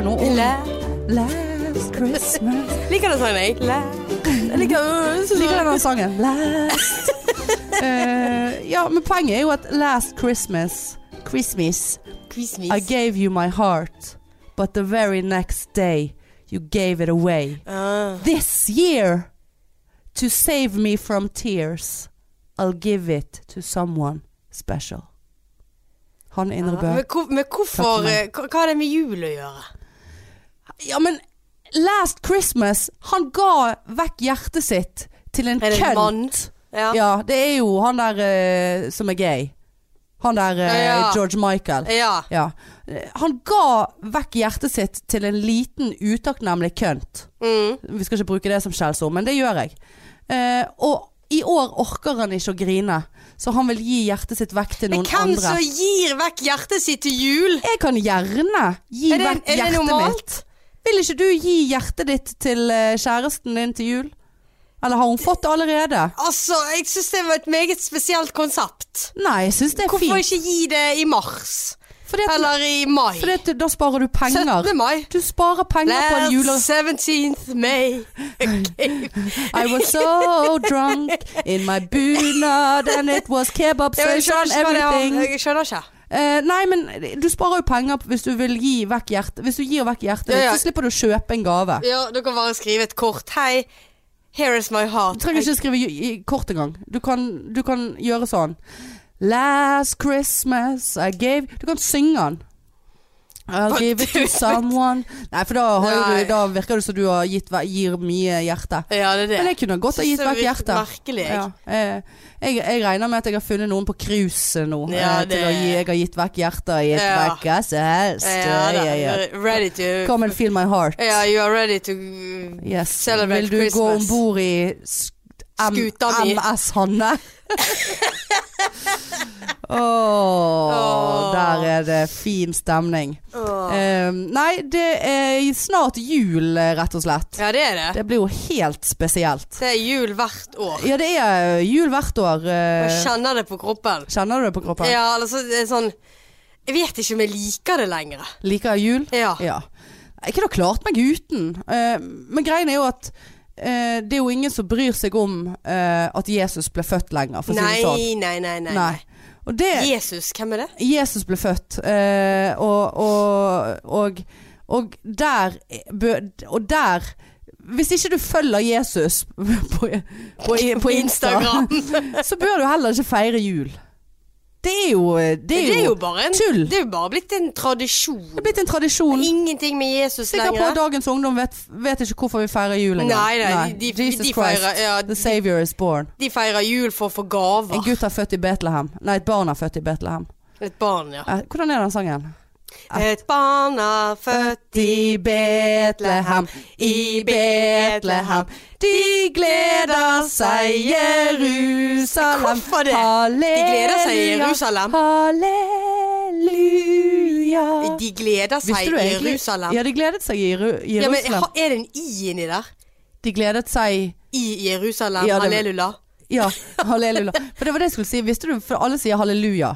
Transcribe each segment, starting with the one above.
jo noe om La. Last Christmas Liker den sangen, jeg. Liker den sangen. Last uh, Ja, men poenget er jo at Last Christmas Christmas Christmas. I gave you my heart But the very next day You gave it away Uh. This year To save me from tears I'll give it to someone special Han Indre Bø Men, hvor, men hvorfor eh, hva har det med jul å gjøre? Ja, men Last Christmas Han ga vekk hjertet sitt Til en kønt? Ja. Ja, det er jo han der uh, som er gay. Han der uh, Ja. George Michael. ja. Ja. Han ga vekk hjertet sitt til en liten utakknemlig kønt. Mm. Vi skal ikke bruke det som skjellsord, men det gjør jeg. Uh, og i år orker han ikke å grine, så han vil gi hjertet sitt vekk til Men noen hvem andre. som gir vekk hjertet sitt til jul? Jeg kan gjerne gi det, vekk er hjertet mitt. Vil ikke du gi hjertet ditt til eh, kjæresten din til jul? Eller har hun fått det allerede? Altså, jeg syns det var et meget spesielt konsept. Nei, jeg synes det er Hvorfor fint. ikke gi det i mars? At, Eller i mai? fordi at da sparer du penger. 17. mai. Du sparer penger på en jule... Last 17th May. I was so drunk in my bunad and it was kebab er. everything. Jeg skjønner ikke. Eh, nei, men du sparer jo penger hvis du vil gi vekk hjertet. Hvis du gir vekk hjertet ditt, Ja, ja. så slipper du å kjøpe en gave. Ja, du kan bare skrive et kort. Hei, here is my heart. Du trenger ikke skrive kort engang. Du kan, du kan gjøre sånn Last Christmas I gave Du kan synge den. I'll give it to someone Nei, for da, har Nei. du, da virker det som du har gitt, gir mye hjerte. Ja, det er det. Men jeg kunne godt ha gitt vekk hjertet. Merkelig. Ja, eh, jeg, jeg regner med at jeg har funnet noen på cruiset nå. Ja, eh, til det- å gi, jeg har gitt vekk hjertet og gitt Ja. vekk hva som helst. Ja, Ja. Ready to Come and feel my heart. Ja, you are ready to Yes. Celebrate Vil du gå Christmas. om bord i Skuta mi. MS Hanne? Åh, Åh. der er det fin stemning. Eh, nei, det er snart jul, eh, rett og slett. Ja, det er det. Det blir jo helt spesielt. Det er jul hvert år. Ja, det er jul hvert år. eh, Jeg kjenner det på kroppen. Kjenner du det på kroppen? Ja, altså det er sånn Jeg vet ikke om jeg liker det lenger. Liker jul? Ja. Ja. Jeg kunne klart meg uten. Eh, men greien er jo at eh, det er jo ingen som bryr seg om eh, at Jesus ble født lenger, for å si det sånn. nei, nei, nei. Nei. Det Jesus, hvem er det? Jesus ble født, eh, og, og, og, og der Og der Hvis ikke du følger Jesus på, på, på Instagram, så bør du heller ikke feire jul. Det er jo Det Det er er jo jo bare en tull. Det er jo bare blitt en tradisjon. Det er blitt en tradisjon. Ingenting med Jesus Sikker på lenger. at dagens ungdom vet, vet ikke hvorfor vi feirer jul engang. Nei, nei, de- de- Jesus de Christ, feirer- ja, the savior is born. De feirer jul for å få gaver. En gutt er født i Betlehem. Nei, et barn er født i Betlehem. Et barn, ja. Eh, Hvordan er den sangen? Et barn er født I Betlehem, i Betlehem. De gleder seg Jerusalem. Hvorfor det? De gleder seg Jerusalem. Halleluja. De gleder seg Jerusalem. Ja, de gledet seg i Jeru- Ja, men Jerusalem. er det en i inni der? De gledet seg I Jerusalem? Ja, Halleluja. Ja, halleluja. For det var det jeg skulle si. Visste du, for alle sier halleluja.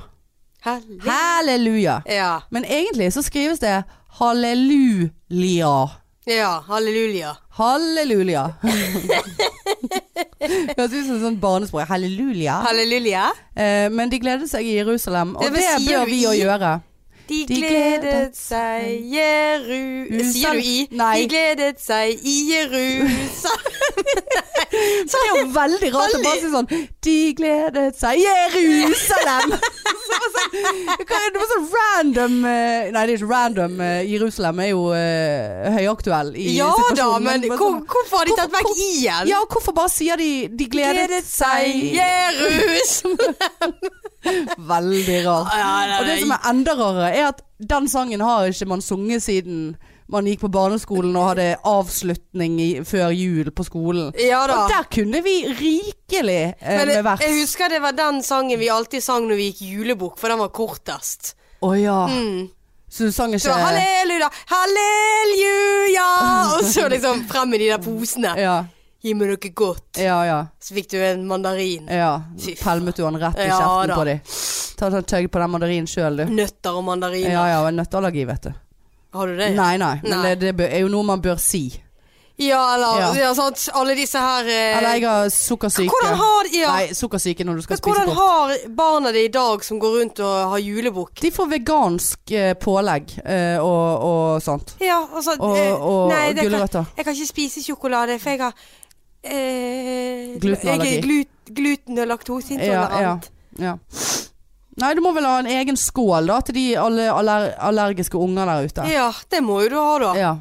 Halleluja. Halleluja. Ja. Men egentlig så skrives det halleluja. ja, halleluja. Halleluja. Høres ut som sånn barnespråk. Halleluja. Halleluja. Eh, men de gledet seg i Jerusalem, og Det det, bør vi òg gjøre. De De gledet gledet seg Jerusalem Sier du i? Nei. De gledet seg i Jerusalem. Så det er jo veldig rart å bare si sånn De gledet seg Jerusalem! Så var sånn, det var sånn random eh, Nei, det er ikke random. eh, Jerusalem er jo uh, høyaktuell i Ja da, situasjonen. men det var hvor, sånn- hvorfor har de tatt vekk i-en? Ja, hvorfor bare sier de De gledet, Gledet seg seg Jerusalem. Veldig ja, Og det som er enda rarere, er at den sangen har ikke man sunget siden man gikk på barneskolen og hadde avslutning i, før jul på skolen. Ja da. Og der kunne vi rikelig eh, Men med vers. jeg husker det var den sangen vi alltid sang når vi gikk julebukk, for den var kortest. Å ja. Mm. Så du sang Så ikke halleluja, halleluja! Og så liksom frem med de der posene. Ja, Gi meg noe godt. ja, ja. Så fikk du en mandarin. ja. Pælmet du den rett i kjeften ja, på dem. Ta en tøgg på den mandarinen sjøl, du. Nøtter og mandariner. Ja ja, og nøtteallergi, vet du. Har du det? Nei, nei. Men det, det er jo noe man bør si. Ja, eller Ja. sant. Alle disse her eh, Eller jeg har sukkersyke. Hvordan har de ja, Nei, sukkersyke når du skal men spise Hvordan har barna det i dag som går rundt og har julebukk? De får vegansk eh, pålegg eh, og, og sånt. Ja, altså Og, og nei, kan, gulrøtter. Jeg kan ikke spise sjokolade, for jeg har eh, Glutenallergi. Er glut, gluten- og Ja, ja, ja. Nei, du må vel ha en egen skål da til de alle aller, allergiske unger der ute. Ja. det må jo du ha, da. Ja.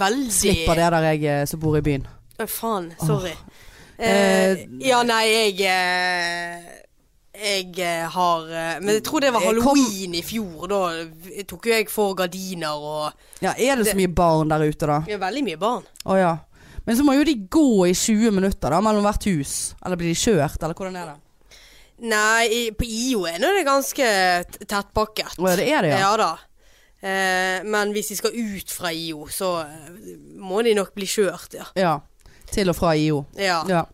Veldig Slipper det der jeg eh, som bor i byen. Å, faen. Sorry. Eh, Eh, ja, nei, jeg eh, Jeg eh, har eh, Men jeg tror det var Jeg kom- halloween i fjor. Da tok jo jeg for gardiner og Ja, Er det så mye barn der ute, da? Det er veldig mye barn. Å ja. Men så må jo de gå i 20 minutter da mellom hvert hus. Eller blir de kjørt, eller hvordan er det? Nei, på IO er det ganske tettpakket. Å ja, det er det, ja. Ja da. Eh, men hvis de skal ut fra IO, så eh, må de nok bli kjørt, ja. Ja. Til og fra IO. ja. Ja.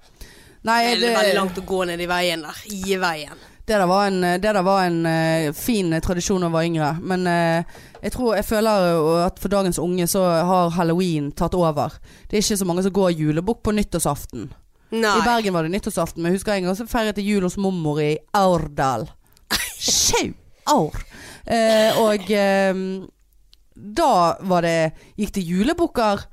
Nei, Det er det, veldig langt å gå ned i veien der. I veien. det der var en, det der var en uh, fin tradisjon da jeg var yngre. Men eh, jeg tror jeg føler at for dagens unge så har halloween tatt over. Det er ikke så mange som går julebukk på nyttårsaften. Nei. I Bergen var det nyttårsaften, men jeg husker en gang så feiret jeg jul hos mormor i Aurdal. Sjau år! Eh, og eh, da var det Gikk det julebukker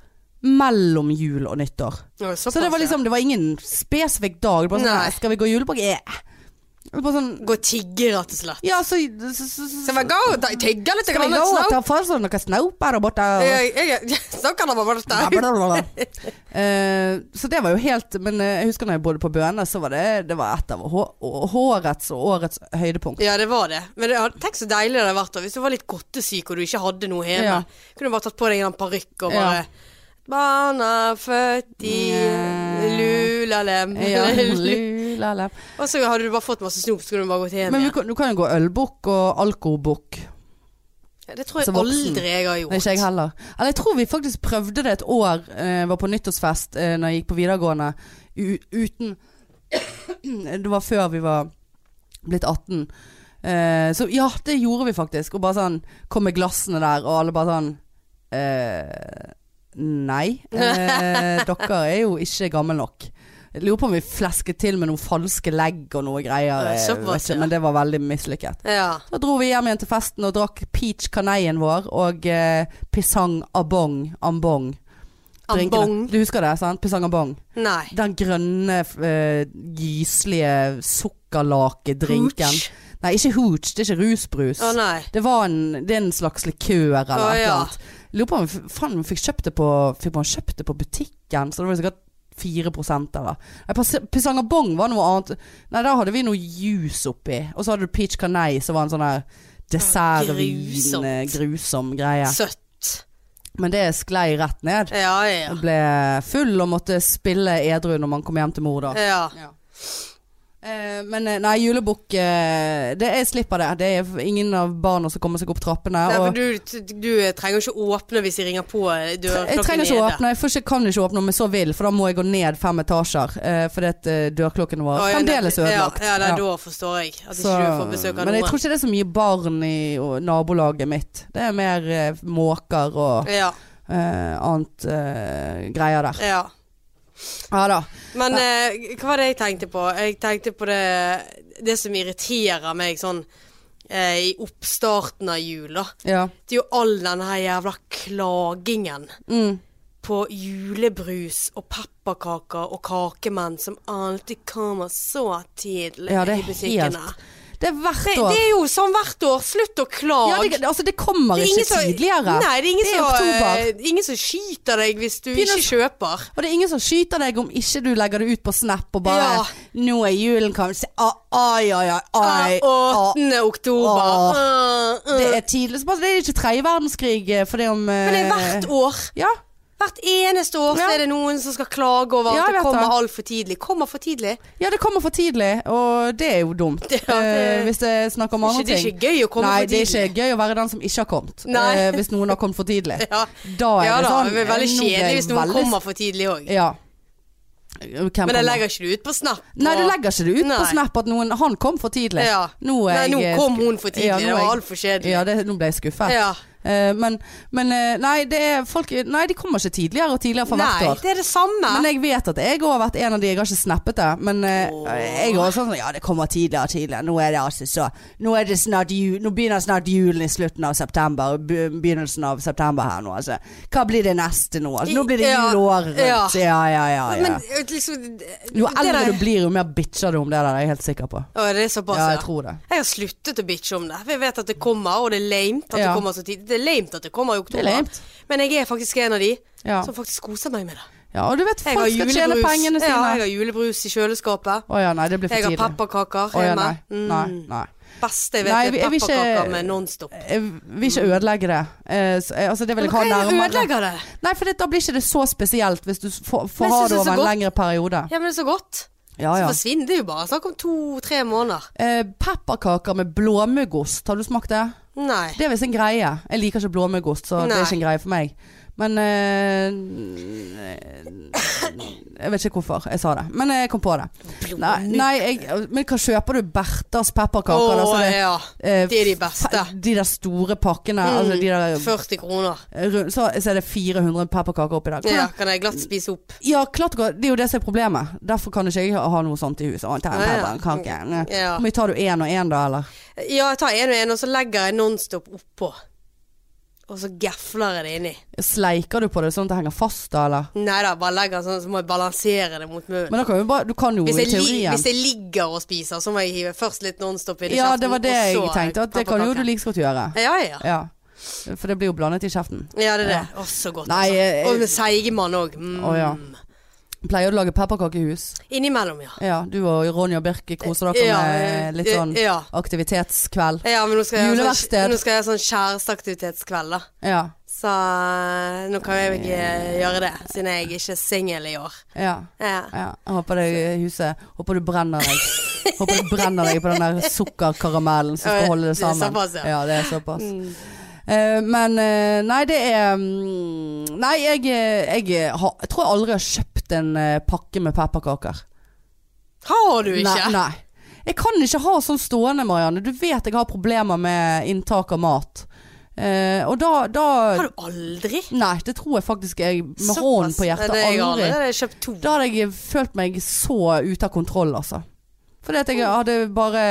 mellom jul og nyttår. Det Så det var liksom Det var ingen spesifikk dag. Det var sånn. «Nei, Skal vi gå julebukk? Yeah. Det var sånn Gå og tigge, rett og slett. Ja, så, så, så, så gå og tigge litt. Skal vi gå og ta for oss noen snauper der borte? bla, bla. Eh, så det var jo helt Men eh, jeg husker når jeg bodde på Bøne, så var det, det var et av hårets og årets høydepunkt. Ja, det var det. Men det, tenk så deilig det hadde vært hvis du var litt godtesyk og du ikke hadde noe hjemme. Ja. Kunne du bare tatt på deg en parykk og Ja. bare Barna født i yeah. lulalem. Ja, lulalem. og så hadde du bare fått masse snop, så kunne du bare gått hjem Men vi igjen. du kan jo gå ølbukk og alkobukk. Ja, Det tror jeg aldri jeg har gjort. Nei, ikke jeg heller. Eller jeg tror vi faktisk prøvde det et år. Eh, var på nyttårsfest eh, når jeg gikk på videregående. U uten Det var før vi var blitt 18. Eh, så ja, det gjorde vi faktisk. Og bare sånn Kom med glassene der, og alle bare sånn eh, Nei. Eh, dere er jo ikke gamle nok. Jeg lurer på om vi flesket til med noen falske legg og noe greier. Eh, såpass, ikke, ja. Men det var veldig mislykket. Ja. Så dro vi hjem igjen til festen og drakk peach kaneien vår og eh, pisang abong ambong. drinkene. Ambong? Du husker det, sant? Pisang ambong. Nei. Den grønne, uh, gyselige sukkerlakedrinken. Hooch? Nei, ikke hooch. Det er ikke rusbrus. Å. Det var en, det er en slags likør eller Å, et ja. annet. Lurer på om faen, vi fikk kjøpt det på Fikk man kjøpt det på butikken, så det var sikkert 4 da. Nei, pas- Pisang Bong var noe annet. Nei, der hadde vi noe juice oppi. Og så hadde du peach canei, som var en sånn her dessertvin, grusom greie. Søtt. Men det sklei rett ned. Ja, ja. Jeg ble full og måtte spille edru når man kom hjem til mor da. Ja. Ja. Eh, men eh, nei, julebukk eh, det, Jeg slipper det. Det er ingen av barna som kommer seg opp trappene. Nei, og du, du trenger jo ikke åpne hvis de ringer på jeg trenger ikke nede. åpne. Jeg først, kan ikke åpne om jeg så vil, for da må jeg gå ned fem etasjer. Eh, fordi at eh, dørklokken vår fremdeles ødelagt. Ja, ja, nei, Ja. da forstår jeg at Så- ikke du får besøk av men jeg tror ikke det er så mye barn i og, nabolaget mitt. Det er mer eh, måker og Ja, eh, annet eh, greier der. ja. Ja da. Men eh, hva var det jeg tenkte på? Jeg tenkte på det, det som irriterer meg sånn eh, i oppstarten av jul, da. Ja. Det er jo all den her jævla klagingen Mm. på julebrus og pepperkaker og kakemenn som alltid kommer så tidlig Ja, det er i butikkene. helt- Det er hvert Det, år. det er jo sånn hvert år. Slutt å klage. ja, det, altså, det kommer Det ikke som- tidligere. Nei, det er ingen, Det er som, eh, ingen som skyter deg hvis du Begynner- ikke kjøper. Og det er ingen som skyter deg om ikke du legger det ut på Snap og bare Ja. 'Nå er julen kommet'. Ai, ai, ai. ai, Ah, ai. 8. oktober. Ah, ah. Det er tidlig. Det er ikke tredje verdenskrig eh, for det om Men det er hvert år. Ja. Hvert eneste år Ja. så er det noen som skal klage over at det kommer det. altfor tidlig. Kommer for tidlig. ja, det kommer for tidlig, og det er jo dumt. Det- uh, hvis det er snakk om Det andre ting. det er ikke gøy å komme Nei, for det er ikke gøy å være den som ikke har kommet. Nei. Eh, hvis noen har kommet for tidlig. Ja, Da er ja det sånn det er veldig kjedelig hvis noen veldig- kommer for tidlig òg. Ja. Hvem Men jeg legger ikke det ut på Snap. Nei, du legger ikke det ut på Snap at noen Han kom for tidlig. Ja. Nå, Nei, nå jeg- kom hun for tidlig. Ja, nå det er var jeg- altfor kjedelig. Ja, det, nå ble jeg skuffet. Ja. Eh, men men eh, nei, det folk Nei, de kommer ikke tidligere og tidligere for hvert Nei, år. det er det samme. Men jeg vet at jeg har vært en av de, jeg har ikke snappet det. Men Åh. jeg også sånn Ja, det kommer tidligere og tidligere. Nå er det altså så Nå det snart jul Nå begynner snart julen i slutten av september. Begynnelsen av september her nå, altså. Hva blir det neste nå? Altså, nå blir det jul året rundt. ja. Ja, ja, ja. ja, Men liksom Jo eldre du blir, jo mer bitcher du om det der. Er jeg helt sikker på. Å, det er såpass, ja. jeg tror det. Jeg har sluttet å bitche om det. For jeg vet at det kommer, og det er lame at Ja. det kommer så tidlig. Det er lame at det kommer i oktober. Er. Men jeg er faktisk en av de Ja. som faktisk koser meg med det. ja, og du vet Jeg folk har skal tjene julebrus. sine. Ja, jeg har julebrus i kjøleskapet. Å ja, nei, det blir for Jeg har tidlig. pepperkaker Å ja, nei. Mm. Nei, nei. Beste jeg vet Nei, jeg er pepperkaker med Nonstop. Jeg vil ikke ødelegge det. Eh, eh, altså, det vil jeg ha er nærmere. Ødelegge det? Nei, for det, da blir ikke det så spesielt hvis du får, får ha det er over en godt. lengre periode. Ja, men det er så godt. Ja, Så forsvinner det jo bare. Snakk om to-tre måneder. Eh, pepperkaker med blåmuggost, har du smakt det? Nei. Det er visst en greie. Jeg liker ikke blåmuggost, så det er ikke en greie for meg. Men eh, Jeg vet ikke hvorfor jeg sa det, men jeg kom på det. Nei, nei jeg, men hva kjøper du? Berthas pepperkaker? Oh, altså det, ja. eh, De er de beste. De der store pakkene. Mm, Altså de der, 40 kroner. så, så er det 400 pepperkaker oppi der. Hvordan- Ja, kan jeg glatt spise opp. Ja, klart det. Det er jo det som er problemet. Derfor kan ikke jeg ha noe sånt i huset. Å, ta en Ja. Tar du én og én da, eller? ja, jeg tar en og en, og så legger jeg Nonstop oppå. Og så gafler jeg det inni. Sleiker du på det sånn at det henger fast da, eller? Nei da, bare legger sånn, så må jeg balansere det mot munnen. Men da kan jo bare, du kan jo Hvis i teorien hvis jeg ligger og spiser, så må jeg hive først litt Nonstop i Ja, kjeften. det var det jeg tenkte. At det kan jo du like så godt gjøre. Ja, ja. Ja. For det blir jo blandet i kjeften. Ja, det er det. Ja. Å, så godt. Nei, altså. Og med seigemann òg. Mm. Å, ja. Pleier du å lage pepperkakehus? Innimellom, ja. Ja, du og Ronny og Birk koser dere Ja, med litt sånn Ja. aktivitetskveld? ja, men nå skal jeg ha sånn, sånn kjæresteaktivitetskveld, da. Ja. Så eh, nå kan jeg ikke gjøre det, siden jeg ikke er singel i år. Ja. Ja. håper det huset Håper du brenner deg. Håper du brenner deg på den der sukkerkaramellen som skal holde det sammen. det er såpass, ja. ja, det er såpass. Mm. Eh, men eh, nei, det er mm, Nei, jeg, eh, jeg, har, jeg tror jeg aldri har kjøpt en pakke med pepperkaker. Har du ikke? Nei, nei. Jeg kan ikke ha sånn stående, Marianne. Du vet jeg har problemer med inntak av mat. Uh, og da, da Har du aldri? Nei, det tror jeg faktisk jeg med hånden på hjertet Nei, aldri. aldri. Da hadde jeg følt meg så ute av kontroll, altså. Fordi at jeg hadde bare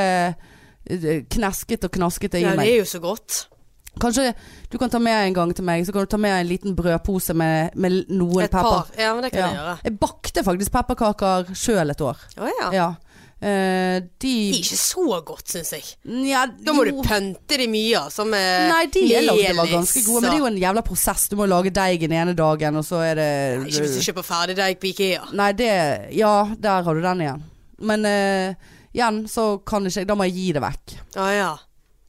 knesket og knasket det i Ja, det er jo så godt. Kanskje du kan ta med en gang til meg, så kan du ta med en liten brødpose med, med noen Et pepper. par. Ja, men det kan Ja. jeg gjøre. Jeg bakte faktisk pepperkaker sjøl et år. Å ja. Ja. Eh, de De er ikke så godt, syns jeg. ja, Da må jo. du pønte de mye, altså. Med Nei, de jeg lagde var ganske gode, men det er jo en jævla prosess. Du må lage deigen ene dagen, og så er det Nei, Ikke hvis du kjøper ferdigdeig på Ikea. Nei, det Ja, der har du den igjen. Men eh, igjen så kan ikke jeg Da må jeg gi det vekk. Ah, ja.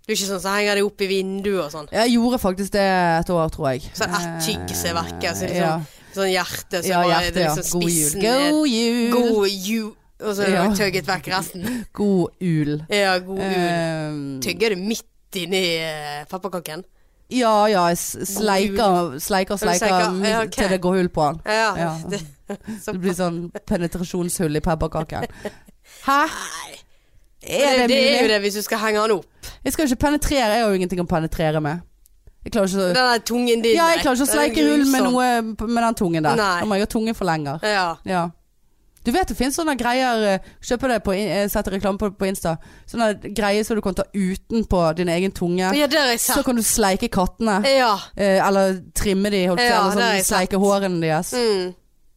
Du er ikke sånn som henger det opp i vinduet og sånn. Jeg gjorde faktisk det et år, tror jeg. Sånn ett tygg som er vekke. Så liksom, ja. sånn, sånn hjerte Så ja, hjerte, det liksom God jul. God jul. God jul. Og så Ja. tøgget vekk resten. God ul. Ja, god ul. Um, Tygger du midt inni uh, pepperkaken? ja, ja, jeg sleiker, sleiker, sleiker? Ja, okay. til det går hull på den. Ja. Ja. Det, så, Det blir sånn penetrasjonshull i pepperkaken. Hæ? Er det, det, er jo det hvis du skal henge den opp. Jeg skal jo ikke penetrere, jeg har jo ingenting å penetrere med. Jeg klarer ikke Den å der tungen din Ja, jeg klarer ikke å sleike hull med noe med den tungen der. Nei. Da må jeg ha tungeforlenger. Ja. Ja. Du vet det finnes sånne greier eh, Kjøper det på eh, Setter reklame på, på Insta. Sånne greier som du kan ta utenpå din egen tunge. ja, det har jeg sett. Så kan du sleike kattene. Ja. Eh, eller trimme de, holdt Ja, eller sånn, sleike hårene deres. Mm.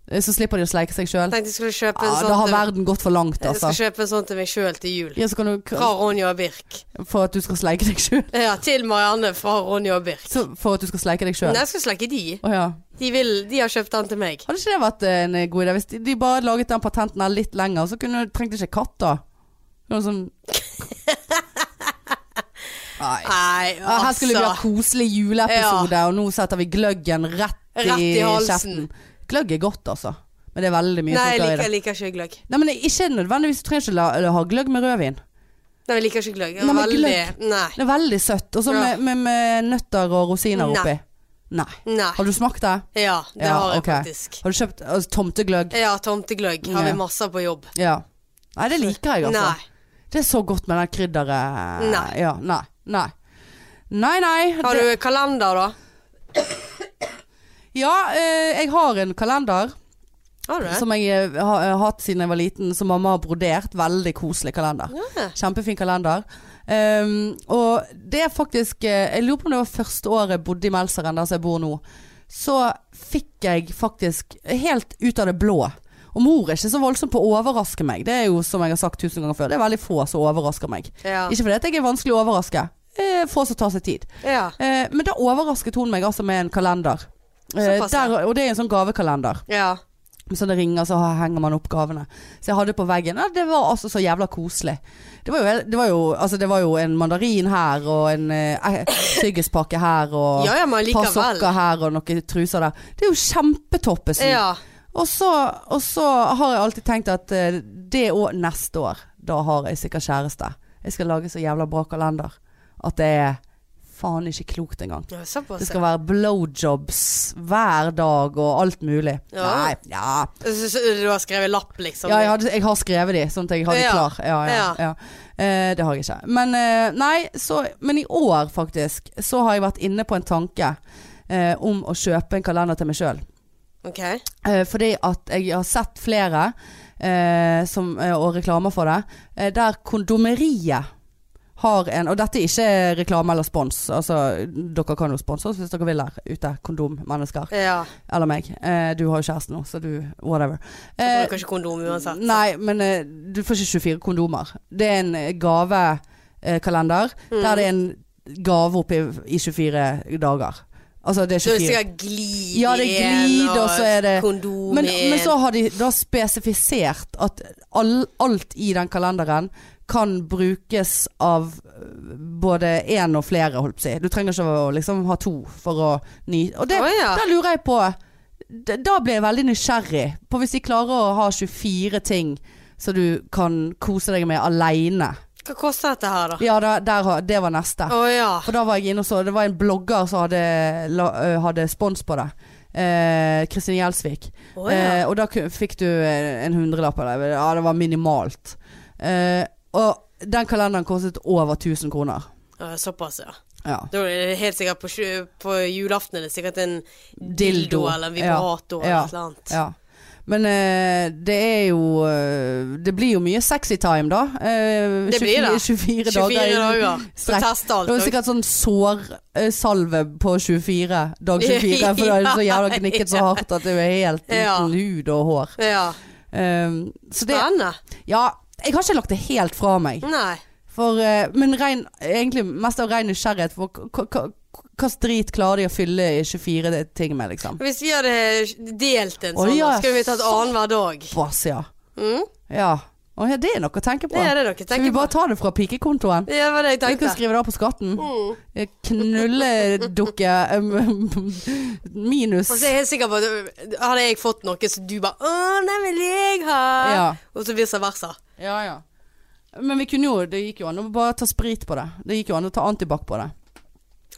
Eh, Så slipper de å sleike seg sjøl. Ja, sånn da har verden gått for langt, Jeg skal altså. kjøpe en sånn til meg sjøl til jul. Ja, så kan du Fra Ronja og Birk. For at du skal sleike deg sjøl. Ja, til Marianne fra Ronja og Birk. For at du skal sleike deg sjøl. Nei, jeg skal sleike de. Oh, ja. De, vil, de har kjøpt den til meg. Hadde ikke det vært en eh, god idé? Hvis de, de bare hadde laget den patenten her litt lenger, så kunne, trengte ikke katter. Noe sånn Nei. Nei, altså. her skulle vi ha altså. koselig juleepisode, og nå setter vi gløggen rett, Rett i halsen. kjeften. Gløgg er godt, altså. Men det er veldig mye Nei, jeg sukker i liker, det. jeg liker ikke gløgg. Nei, men ikke nødvendigvis. Du trenger ikke la, la- ha gløgg med rødvin. Nei, jeg liker ikke gløgg. Det Nei, er men veldig gløgg. Nei. Det er veldig søtt. Og så Ja. med, med, med nøtter og rosiner Nei. oppi. Nei. Nei. Har du smakt det? Ja, det Ja, har jeg ok. faktisk. Har du kjøpt altså, tomtegløgg? Ja, tomtegløgg har Ja. vi masse på jobb. Ja. Nei, det liker jeg, altså. Nei. Det er så godt med den krydderet. Nei. Ja, nei. Nei. Nei, nei. Har det- du kalender, da? Ja, eh, jeg har en kalender som jeg eh, har, har hatt siden jeg var liten, som mamma har brodert. Veldig koselig kalender. Ja. Kjempefin kalender. Um, og det er faktisk eh, Jeg lurer på om det var første året jeg bodde i Melseren, der som jeg bor nå. Så fikk jeg faktisk helt ut av det blå. Og mor er ikke så voldsom på å overraske meg. Det er jo som jeg har sagt tusen ganger før, det er veldig få som overrasker meg. Ja. Ikke fordi jeg er vanskelig å overraske. Eh, få som tar seg tid. ja. Eh, men da overrasket hun meg altså med en kalender. Eh, der, og det er en sånn gavekalender. ja. Med sånne ringer, så henger man opp gavene. Så jeg hadde på veggen. Ja, det var altså så jævla koselig. Det var jo, det var jo, altså det var jo en mandarin her, og en eh, tyggispakke her, og Ja, ja, et par sokker her, og noen truser der. Det er jo kjempetoppesen. Ja. Og, så, og så har jeg alltid tenkt at eh, det òg neste år, da har jeg sikkert kjæreste. Jeg skal lage så jævla bra kalender at det er faen ikke klokt engang. ja. Det skal være blowjobs hver dag og alt mulig. Ja. Nei, ja. Du har skrevet lapp, liksom? Ja, jeg, hadde, jeg har skrevet de, sånn at jeg har de Ja. klar. Ja, ja, Ja. ja. Eh, det har jeg ikke. Men, eh, nei, så, men i år faktisk, så har jeg vært inne på en tanke eh, om å kjøpe en kalender til meg sjøl. Okay. Eh, fordi at jeg har sett flere, eh, som, eh, og reklamer for det, der kondomeriet har en Og dette er ikke reklame eller spons. Altså, dere kan jo sponse oss hvis dere vil der ute. Kondommennesker. Ja. Eller meg. Eh, du har jo kjæreste nå, så du Whatever. Du Eh, bruker ikke kondom uansett. Nei, men eh, du får ikke 24 kondomer. Det er en eh, gavekalender Mm. der det er en gave oppi i 24 dager. Altså det er Så det er 24 sikkert glid Ja, det glid, og så er det- kondom men, men så har de da spesifisert at all, alt i den kalenderen kan brukes av øh, både én og flere, holdt på å si. Du trenger ikke å liksom ha to for å ny... Og det, oh, ja. da lurer jeg på Da blir jeg veldig nysgjerrig på hvis de klarer å ha 24 ting så du kan kose deg med aleine. Hva koster dette her, da? Ja, da, der, det var neste. Oh, ja. For da var jeg inne og så Det var en blogger som hadde, la, hadde spons på det. Eh, Kristin Gjelsvik. Oh, ja. Eh, og da fikk du eh, en hundrelapp av det. Ja, det var minimalt. Eh, og den kalenderen kostet over 1000 kroner. Såpass, ja. Ja. Da er det helt sikkert på, på julaften er det sikkert en Dildo. dildo, eller en vibrator Ja. eller noe annet. ja. Men eh, det er jo eh, Det blir jo mye sexy time, da. Eh, Det blir det. 24 24 dager. dager. strekk. Så alt. Det var sikkert sånn sårsalve på 24. Dag 24. For da er det så jævla gnikket så hardt at det er helt uten Ja. hud og hår. Ja. Um, så det Spennende. Ja, jeg har ikke lagt det helt fra meg. Nei. For, eh, men rein, egentlig mest av ren nysgjerrighet. For hva- drit klarer de å fylle i 24 ting med, liksom? Hvis vi hadde delt en sånn, oh, ja, skulle vi tatt annenhver dag. Bass, ja. Mm? Ja. Å, ja. Det er noe å tenke på. Det er det dere Skal vi tenker bare ta det fra pikekontoen? Det var det jeg Vi kan skrive det av på skatten. Mm. Eh, Knulledukke um, minus Altså, jeg er helt sikker på at hadde jeg fått noe så du bare 'Å, den vil jeg ha', Ja. og så vice versa. Ja, ja. Men vi kunne jo, det gikk jo an å bare ta sprit på det. Det gikk jo an å ta antibac på det.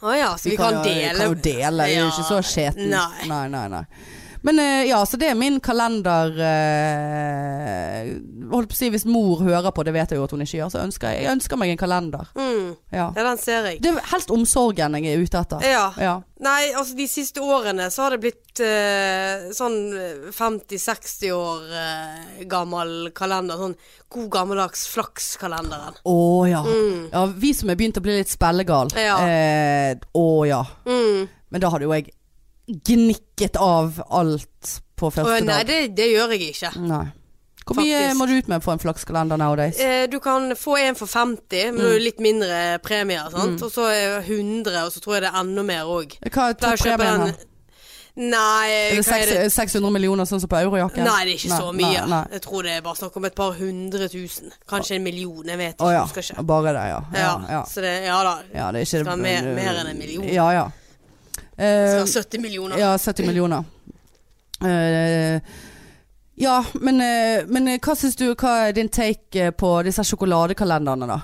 Å ja, så vi, kan, kan, dele. kan jo dele, det er jo ikke så skjeten. Nei. nei, nei. nei. Men eh, ja, så det er min kalender eh, Holdt på å si hvis mor hører på, det vet jeg jo at hun ikke gjør, så ønsker jeg, jeg ønsker meg en kalender. Mm. Ja. Ja, den ser jeg. Det er helst omsorgen jeg er ute etter. Ja. Ja. Nei, altså de siste årene så har det blitt eh, sånn 50-60 år eh, gammel kalender. Sånn god gammeldags Flakskalenderen. Å ja. Mm. ja. Vi som er begynt å bli litt spellegal. Ja. Eh, oh, ja. Mm. Men da hadde jo jeg gnikket av alt på første første nei, dag. det, det gjør jeg ikke. Nei. Hvor mye Faktisk. må du ut med for en flakskalender nowadays? Eh, du kan få en for 50, men da er litt mindre premier. Sant? Mm. Og så er det 100, og så tror jeg det er enda mer òg. Hva er toppremien her? Nei, Er det, hva er det? seks- 600 millioner sånn som på eurojakken? Nei, det er ikke så mye. Nei, nei. Jeg tror det er bare snakk om et par hundre tusen. Kanskje en million. Jeg vet ikke. Å ja. Husker ikke. Bare det, ja. Ja, Ja, ja. Så det, ja da. ja det er ikke Skal ha mer- mer enn en million. Ja, ja. Skal Eh, ha 70 millioner. ja, 70 millioner. Uh, ja, men, uh, men hva syns du Hva er din take på disse sjokoladekalenderne, da?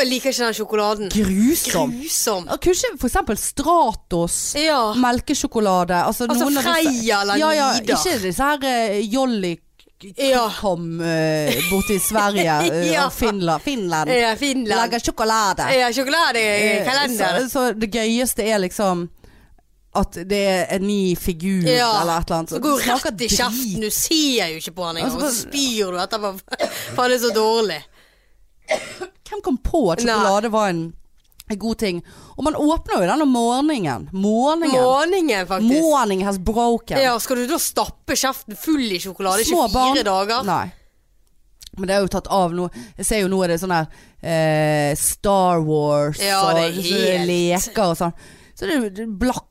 Jeg liker ikke den sjokoladen. Grusom! Grusom. Ja, Kanskje for eksempel Stratos. Ja. Melkesjokolade. Altså, Altså Freia eller ja, ja. Ikke disse her uh, Jolly Ja. kom uh, borte i Sverige uh, Ja. og Finland. Finland. Ja, Finland. Lager sjokolade. Ja, sjokoladekalender. Eh. Så, så det gøyeste er liksom at det er en ny figur Ja. eller et eller annet. Så går jo rett i kjeften. Du ser jo ikke på han engang. Altså, Og så spyr du etterpå. For han er så dårlig. Hvem kom på at Nei. sjokolade var en, en god ting? Og man åpner jo den om morgenen. Morgenen. Måningen, faktisk. Morning has broken. Ja, skal du da stappe kjeften full i sjokolade i 24 barn. dager? Nei. Men det er jo tatt av nå. Jeg ser jo nå er det sånn her eh, Star Wars Ja, og helt- leker og sånn. Så det, er det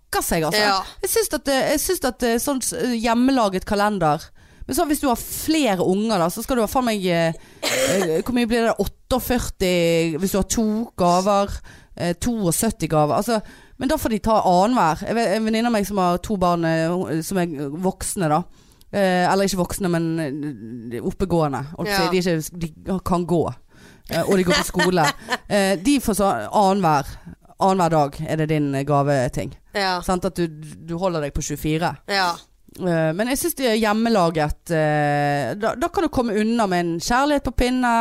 blakker seg, altså. Ja. Jeg syns at, jeg syns at er sånn hjemmelaget kalender Men så hvis du har flere unger, da, så skal du ha faen meg eh, eh, Hvor mye blir det? 48 hvis du har to gaver? Eh, 72 gaver. Altså, men da får de ta annenhver. En venninne av meg som har to barn eh, som er voksne, da. Eh, eller ikke voksne, men eh, oppegående. Ja. De, ikke, de kan gå. Eh, og de går på skole. Eh, de får så annenhver. Annenhver dag er det din eh, gaveting. Ja. Sant? At du, du holder deg på 24. ja. Uh, men jeg syns det er hjemmelaget uh, da, da kan du komme unna med en kjærlighet på pinne,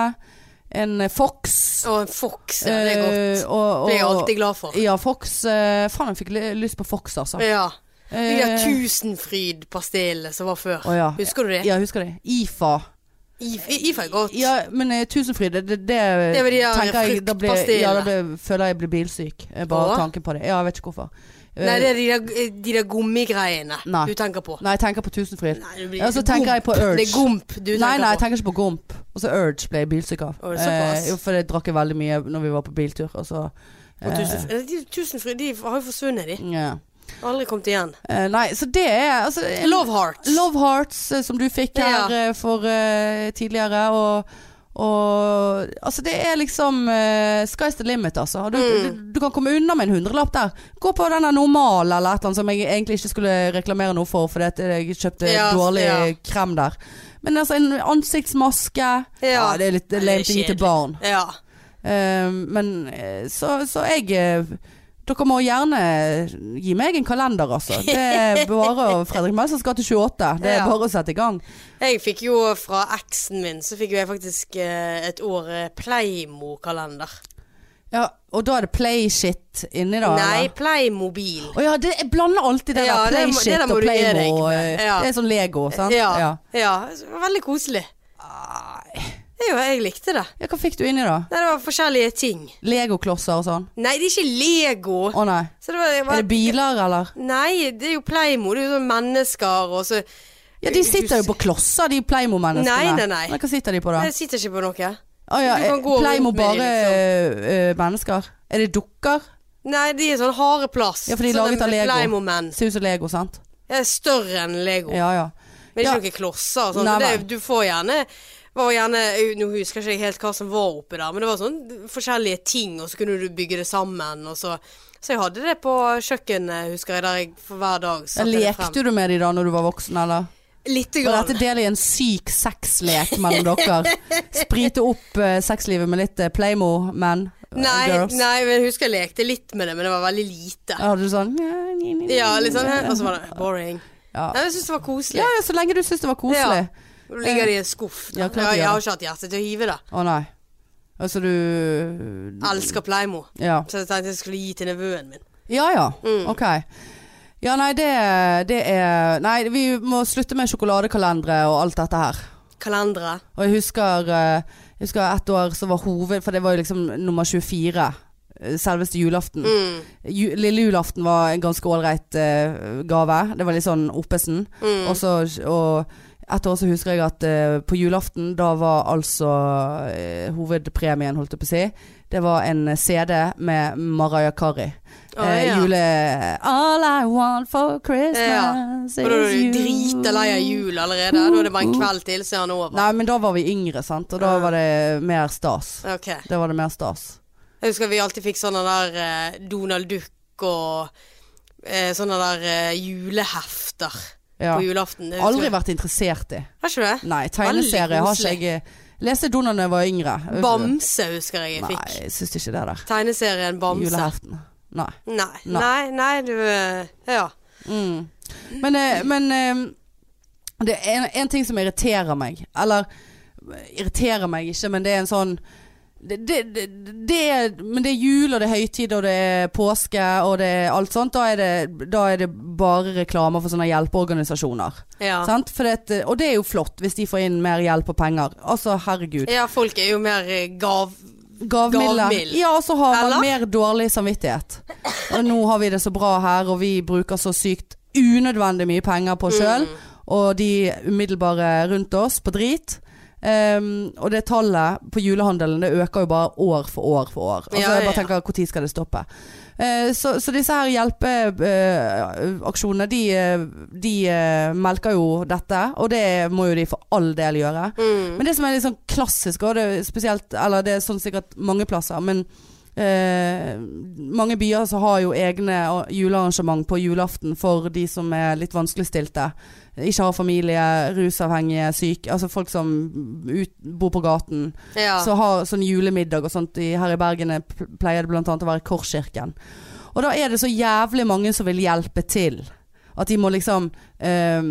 en Fox. Og en Fox, ja, det er godt. Uh, og, og, Det er jeg alltid glad for. Ja, Fox. faen, jeg fikk lyst på Fox, altså. Ja. De der Tusenfryd-pastillene som var før. Oh, ja. Husker du det? Ja, jeg husker det. IFA. If- If er godt. Ja, men uh, Tusenfryd, det, det, det, var de der jeg da ble. Ja, da ble, føler jeg blir bilsyk. Eh, Bare Åh? tanken på det. Ja, jeg vet ikke hvorfor. Eh, Nei, det er de der, de der gummigreiene Nei. du tenker på. Nei, jeg tenker på Tusenfryd. Ja, så tenker jeg på Urge. Det er gomp du tenker Nei, nei, jeg tenker ikke på Gomp. Og så Urge ble jeg bilsyk av. Er såpass. Eh, for det drakk jeg veldig mye når vi var på biltur. Og så Og Eh, Tusenfryd de har jo forsvunnet, de. ja. Aldri kommet igjen. Uh, Nei, så det er altså, Love Hearts. Love Hearts, uh, som du fikk her eh, for tidligere. Og, og altså det er liksom Sky's the limit, altså. Du, Mm. du, du kan komme unna med en hundrelapp der. Gå på den der normal eller et eller annet som jeg egentlig ikke skulle reklamere noe for, fordi jeg kjøpte Ja, dårlig ja. krem der. Men altså en ansiktsmaske Ja, det er litt lame å gi til barn. Ja. Men så, så jeg Dere må gjerne gi meg en kalender, altså. Det er bare Fredrik skal gate 28. Det er bare å sette i gang. Jeg fikk jo fra eksen min, så fikk jo jeg faktisk eh, et år eh, Playmo-kalender. Ja, og da er det Playshit inni da? Nei. Playmobil. Å ja, det, jeg blander alltid det Ja, der det det Playshit og Playmo. eh, Ja. Det er sånn Lego, sant? Ja. ja. ja. det Veldig koselig. Ai. Jo, jeg likte det. Ja, hva fikk du inni da? Nei, det var forskjellige ting. Legoklosser og sånn? Nei, det er ikke Lego. Å nei. Så det var, det var, Er det biler, eller? Nei, det er jo Playmo. Det er jo sånn mennesker og så Ja, de sitter jo på klosser, de Playmo-menneskene. Nei, nei, nei. Hva sitter de på da? Jeg sitter ikke på noe. Å ja, Du kan eh, gå Playmo rundt med de, bare eh, mennesker? Er det dukker? Nei, de er sånn harde plass. Ja, for de er Sånn laget av Lego. Playmo-menn. Ser ut som Lego, sant? Jeg er større enn Lego. Ja ja. Men det er ikke noen klosser og sånn. Nei, du får gjerne var gjerne, Nå husker jeg ikke helt hva som var oppi der, men det var sånn forskjellige ting, og så kunne du bygge det sammen. Og så, så jeg hadde det på kjøkkenet, husker jeg, der jeg for hver dag satte det frem. Lekte du med de da når du var voksen, eller? Lite Var grann. dette del i en syk sexlek mellom dere? Sprite opp uh, sexlivet med litt uh, Playmo-menn? eh, Nei, nei, men jeg husker jeg lekte litt med det, men det var veldig lite. Ja, Hadde du sånn Ja, litt sånn, og så var det boring. Ja. Nei, jeg syns det var koselig. ja, ja, så lenge du syns det var koselig. Og Da ligger i en skuff. Ja, Ja, klart de jeg har ikke hatt hjerte til å hive det. Å nei. Altså du Elsker Pleimo. Ja. Så jeg tenkte jeg skulle gi til nevøen min. Ja ja, Mm. ok. Ja nei, det, det er Nei, vi må slutte med sjokoladekalendere og alt dette her. Kalendere. Og jeg husker, eh, jeg husker et år så var hoved For det var jo liksom nummer 24. eh, Selveste julaften. Mm. Lille julaften var en ganske ålreit uh, gave. Det var litt sånn oppesen. Mm. Og så Og et år så husker jeg at uh, på julaften, da var altså uh, hovedpremien, holdt jeg på å si, det var en CD med Mariah Carey. Å, eh, ja. Jule... All I want for Ja. Christmas Og da er is du you. drita lei av jul allerede. Da er det bare en kveld til, så er han over. Nei, men da var vi yngre, sant. Og da var det mer stas. Okay. Da var det mer stas. Jeg husker vi alltid fikk sånne der eh, Donald Duck og eh, sånne der eh, julehefter Ja. på julaften. Aldri vært interessert i. Har ikke du det? Nei, tegneserie har ikke jeg Leste Donald da jeg var yngre. Bamse husker jeg jeg Nei, jeg syns ikke det der. Tegneserien Bamse. Juleheften. Nei. Nei. Nei. Nei, nei, du eh, Ja. Mm. Men, eh, men eh, Det er en, en ting som irriterer meg. Eller irriterer meg ikke, men det er en sånn det, det, det, men det er jul, og det er høytid, og det er påske, og det er alt sånt. Da er det, da er det bare reklame for sånne hjelpeorganisasjoner. Ja. Og det er jo flott, hvis de får inn mer hjelp og penger. Altså, herregud. ja, folk er jo mer eh, gav... Gavmilde. Gavmild. Ja, og så har man Eller? mer dårlig samvittighet. Og nå har vi det så bra her, og vi bruker så sykt unødvendig mye penger på oss sjøl. Mm. Og de umiddelbare rundt oss på drit. Ehm, og det tallet på julehandelen det øker jo bare år for år for år. Altså Ja, jeg ja, bare tenker Når skal det stoppe? Uh, så, så disse her hjelpeaksjonene, de, eh, de uh, melker jo dette. Og det må jo de for all del gjøre. Mm. Men det som er litt sånn klassisk, og det er spesielt Eller det er sånn sikkert mange plasser, men eh, mange byer så har jo egne julearrangement på julaften for de som er litt vanskeligstilte. Ikke har familie, rusavhengige, syke. Altså folk som ut, bor på gaten. Ja. Så har sånn julemiddag og sånt. I, her i Bergen er- pleier det annet å være Korskirken. Og da er det så jævlig mange som vil hjelpe til. At de må liksom eh,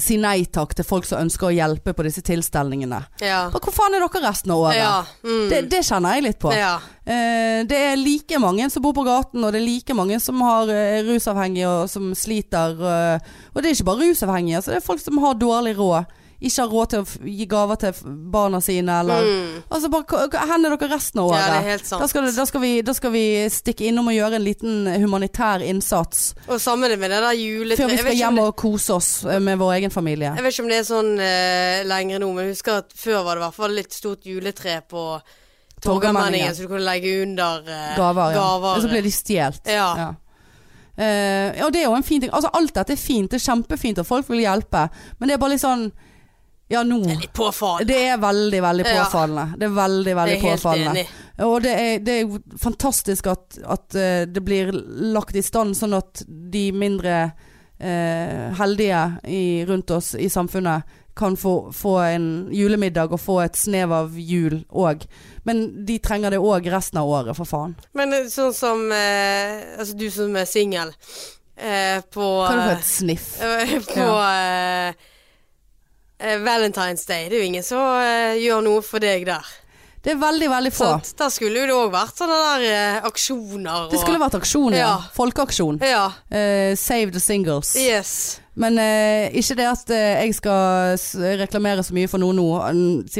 si nei takk til folk som ønsker å hjelpe på disse tilstelningene. ja. Hvor faen er dere resten av året? ja. Mm. Det, det kjenner jeg litt på. ja. Eh, det er like mange som bor på gaten, og det er like mange som har eh, rusavhengige og som sliter. eh, og det er ikke bare rusavhengige, altså det er folk som har dårlig råd. Ikke har råd til å gi gaver til barna sine, eller Mm. Altså bare k- k- Hvor er dere resten av året. ja, det er helt sant. da, skal, da, skal vi, da skal vi stikke innom og gjøre en liten humanitær innsats Og sammen med det der juletreet. før vi skal hjem det- og kose oss eh, med vår egen familie. Jeg vet ikke om det er sånn uh, lenger nå, men jeg husker at før var det i hvert fall litt stort juletre på Torgallmenningen, så du kunne legge under uh, Gaver, ja. gaver. Og så ble de stjålet. Ja. Eh, ja, det er jo en fin ting. Altså, alt dette er fint. Det er kjempefint, og folk vil hjelpe. Men det er bare litt sånn Ja, nå. Det er litt påfallende. Det er veldig, veldig Ja. Det er veldig, veldig Jeg er påfallende. Og det er, det er jo fantastisk at, at eh, det blir lagt i stand sånn at de mindre eh, heldige i, rundt oss i samfunnet kan få, få en julemiddag og få et snev av jul òg. Men de trenger det òg resten av året, for faen. Men eh, sånn som eh, Altså du som er singel eh, på Kan du få eh, et sniff? eh, På ja. eh, Valentine's Day. Det er jo ingen som eh, gjør noe for deg der. Det er veldig, veldig få. Sant? da skulle jo det òg vært sånne der eh, aksjoner Det skulle vært aksjon, ja. Ja. Folkeaksjon. Ja. Eh, save the singles. Yes. Men eh, ikke det at eh, jeg skal reklamere så mye for noe nå,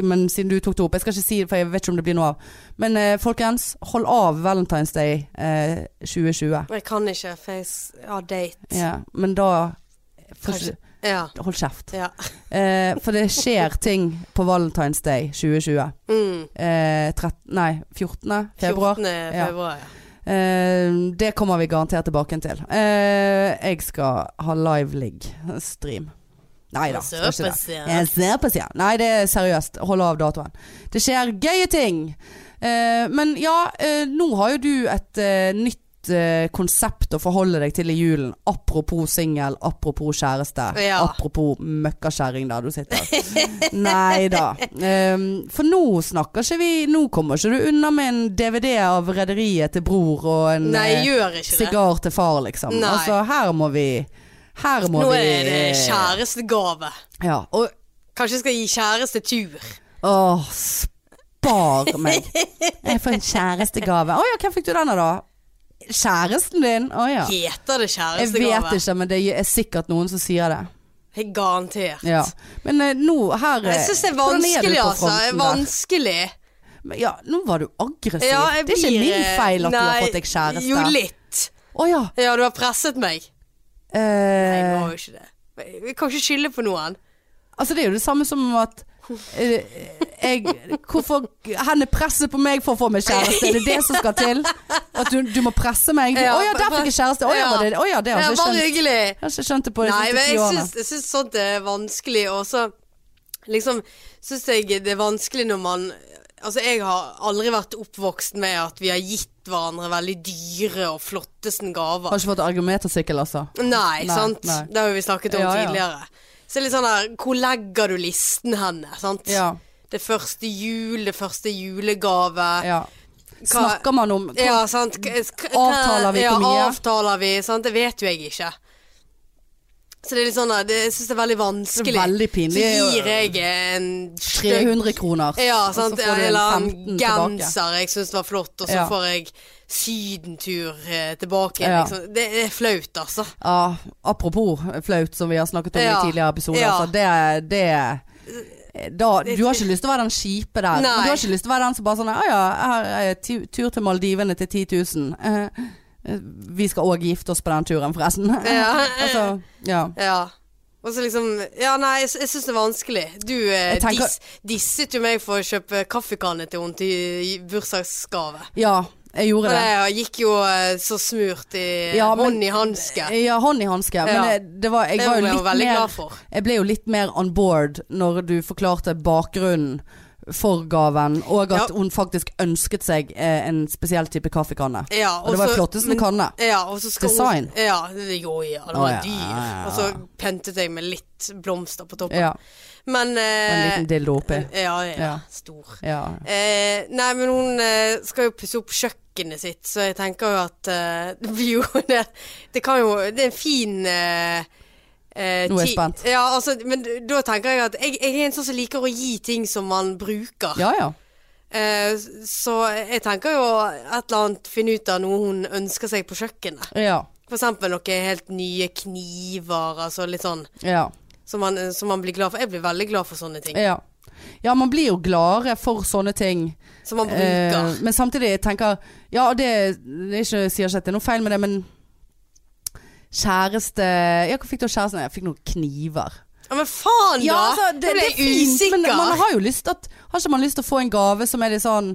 men siden du tok det opp. Jeg skal ikke si det, for jeg vet ikke om det blir noe av. Men eh, folkens, hold av Valentine's Day eh, 2020. Jeg kan ikke, for jeg har date. Ja, men da Kanskje. Ja. Hold kjeft. ja. Eh, for det skjer ting på Valentine's Day 2020. Mm. Eh, 13, nei, 14. februar. 14. Februar, ja. Eh, det kommer vi garantert tilbake til. Eh, jeg skal ha live ligg-stream. Nei da. siden. Nei, det er seriøst. Hold av datoen. Det skjer gøye ting. Eh, men ja, eh, nå har jo du et eh, nytt eh, konsept å forholde deg til i julen. Apropos singel, apropos kjæreste. Ja. Apropos møkkakjerring der du sitter. Nei da. Um, for nå snakker ikke vi Nå kommer ikke du unna med en DVD av Rederiet til bror og en Nei, eh, sigar til far, liksom. Nei. Altså, her må vi Her må Nå vi er det kjærestegave. Ja. Og Kanskje jeg skal gi kjærestetur. Åh, spar meg. Jeg får en kjærestegave. Å ja, hvem fikk du denne da? Kjæresten din? Å ja. Heter det Jeg vet ikke, men det er sikkert noen som sier det. Jeg Garantert. Ja. Men eh, nå her eh, Jeg syns det er vanskelig, på altså. der? Vanskelig. Men Ja, nå var du aggressiv. Ja, jeg det er ikke blir, min eh, feil at du har fått deg kjæreste. Jo, litt. Å ja. Ja, du har presset meg. Nei, jeg Eh, må jo ikke det. Vi kan ikke skylde på noen. altså det er jo det samme som at eh, jeg Hvorfor henne er presset på meg for å få meg kjæreste? Er det det som skal til? At du, du må presse meg? Å Ja, ja, der fikk jeg kjæreste. Å ja, var det, oh, ja det har Ja, jeg ikke skjønt. hyggelig. Jeg har ikke skjønt det på de siste ti årene. jeg syns sånt er vanskelig, og så liksom syns jeg det er vanskelig når man Altså, jeg har aldri vært oppvokst med at vi har gitt hverandre veldig dyre og flotteste gaver. Har ikke fått argumentersykkel, altså. Nei, Nei, sant? nei. Det har vi snakket om Ja, ja. tidligere. Så det er litt sånn der Hvor legger du listen henne? Sant? Ja. Det første jul, det første julegave. ja. Snakker man om Ja, sant. K- Avtaler vi ja, hvor mye? Avtaler vi, sant. Det vet jo jeg ikke. Så det er litt sånn at jeg syns det er veldig vanskelig. veldig Så gir jeg en støk, 300 kroner. Ja, og så får du en Eller 15 en tilbake. genser jeg syns var flott, og så Ja. får jeg sydentur eh, tilbake. Ja. Liksom. Det er flaut, altså. Ja, apropos flaut, som vi har snakket om Ja. i tidligere episoder. Ja. Så det, det da, du har ikke lyst til å være den kjipe der. Nei. Du har ikke lyst til å være den som bare sånn Å ja, her er tur til Maldivene til 10 000. Eh, eh, vi skal òg gifte oss på den turen, forresten. Ja. altså, ja. Ja. Og så liksom Ja, nei, jeg, jeg syns det er vanskelig. Du eh, tenker- dis, disset jo meg for å kjøpe kaffekanne til henne til bursdagsgave. ja, jeg gjorde det. det gikk jo eh, så smurt i Ja, men- hånd i hanske. Ja, hånd i hanske. Ja. Men det, det var, jeg Det var var jo litt mer. Jeg ble jo litt mer on board når du forklarte bakgrunnen for gaven, og at Ja. hun faktisk ønsket seg eh, en spesiell type kaffekanne. Ja, Og det var flotteste kanne. Ja, og Design. Hun, ja, det jo, ja, det var dyr. Og så pyntet jeg med litt blomster på toppen. Ja, Men eh, en liten dildo oppi. Ja, ja. Stor. Eh, nei, men hun eh, skal jo pusse opp kjøkkenet sitt, så jeg tenker jo at eh, det blir jo det, det kan jo Det er en fin eh, eh, Nå er jeg spent. Ja, altså, men da tenker jeg at jeg, jeg er en sånn som liker å gi ting som man bruker. ja ja. Eh, så jeg tenker jo et eller annet finne ut av noe hun ønsker seg på kjøkkenet. Ja. For eksempel noen helt nye kniver, altså litt sånn Ja. som man, som man blir glad for. Jeg blir veldig glad for sånne ting. ja. Ja, man blir jo gladere for sånne ting. Som man bruker. Eh, men samtidig jeg tenker Ja, det, det ikke, sier ikke at det er noe feil med det, men kjæreste Ja, hva fikk du av kjæresten? Jeg fikk noen kniver. ja, men faen, da! Ja, altså, det, ble det fint, usikker. men man har jo lyst at Har ikke man lyst til å få en gave som er litt sånn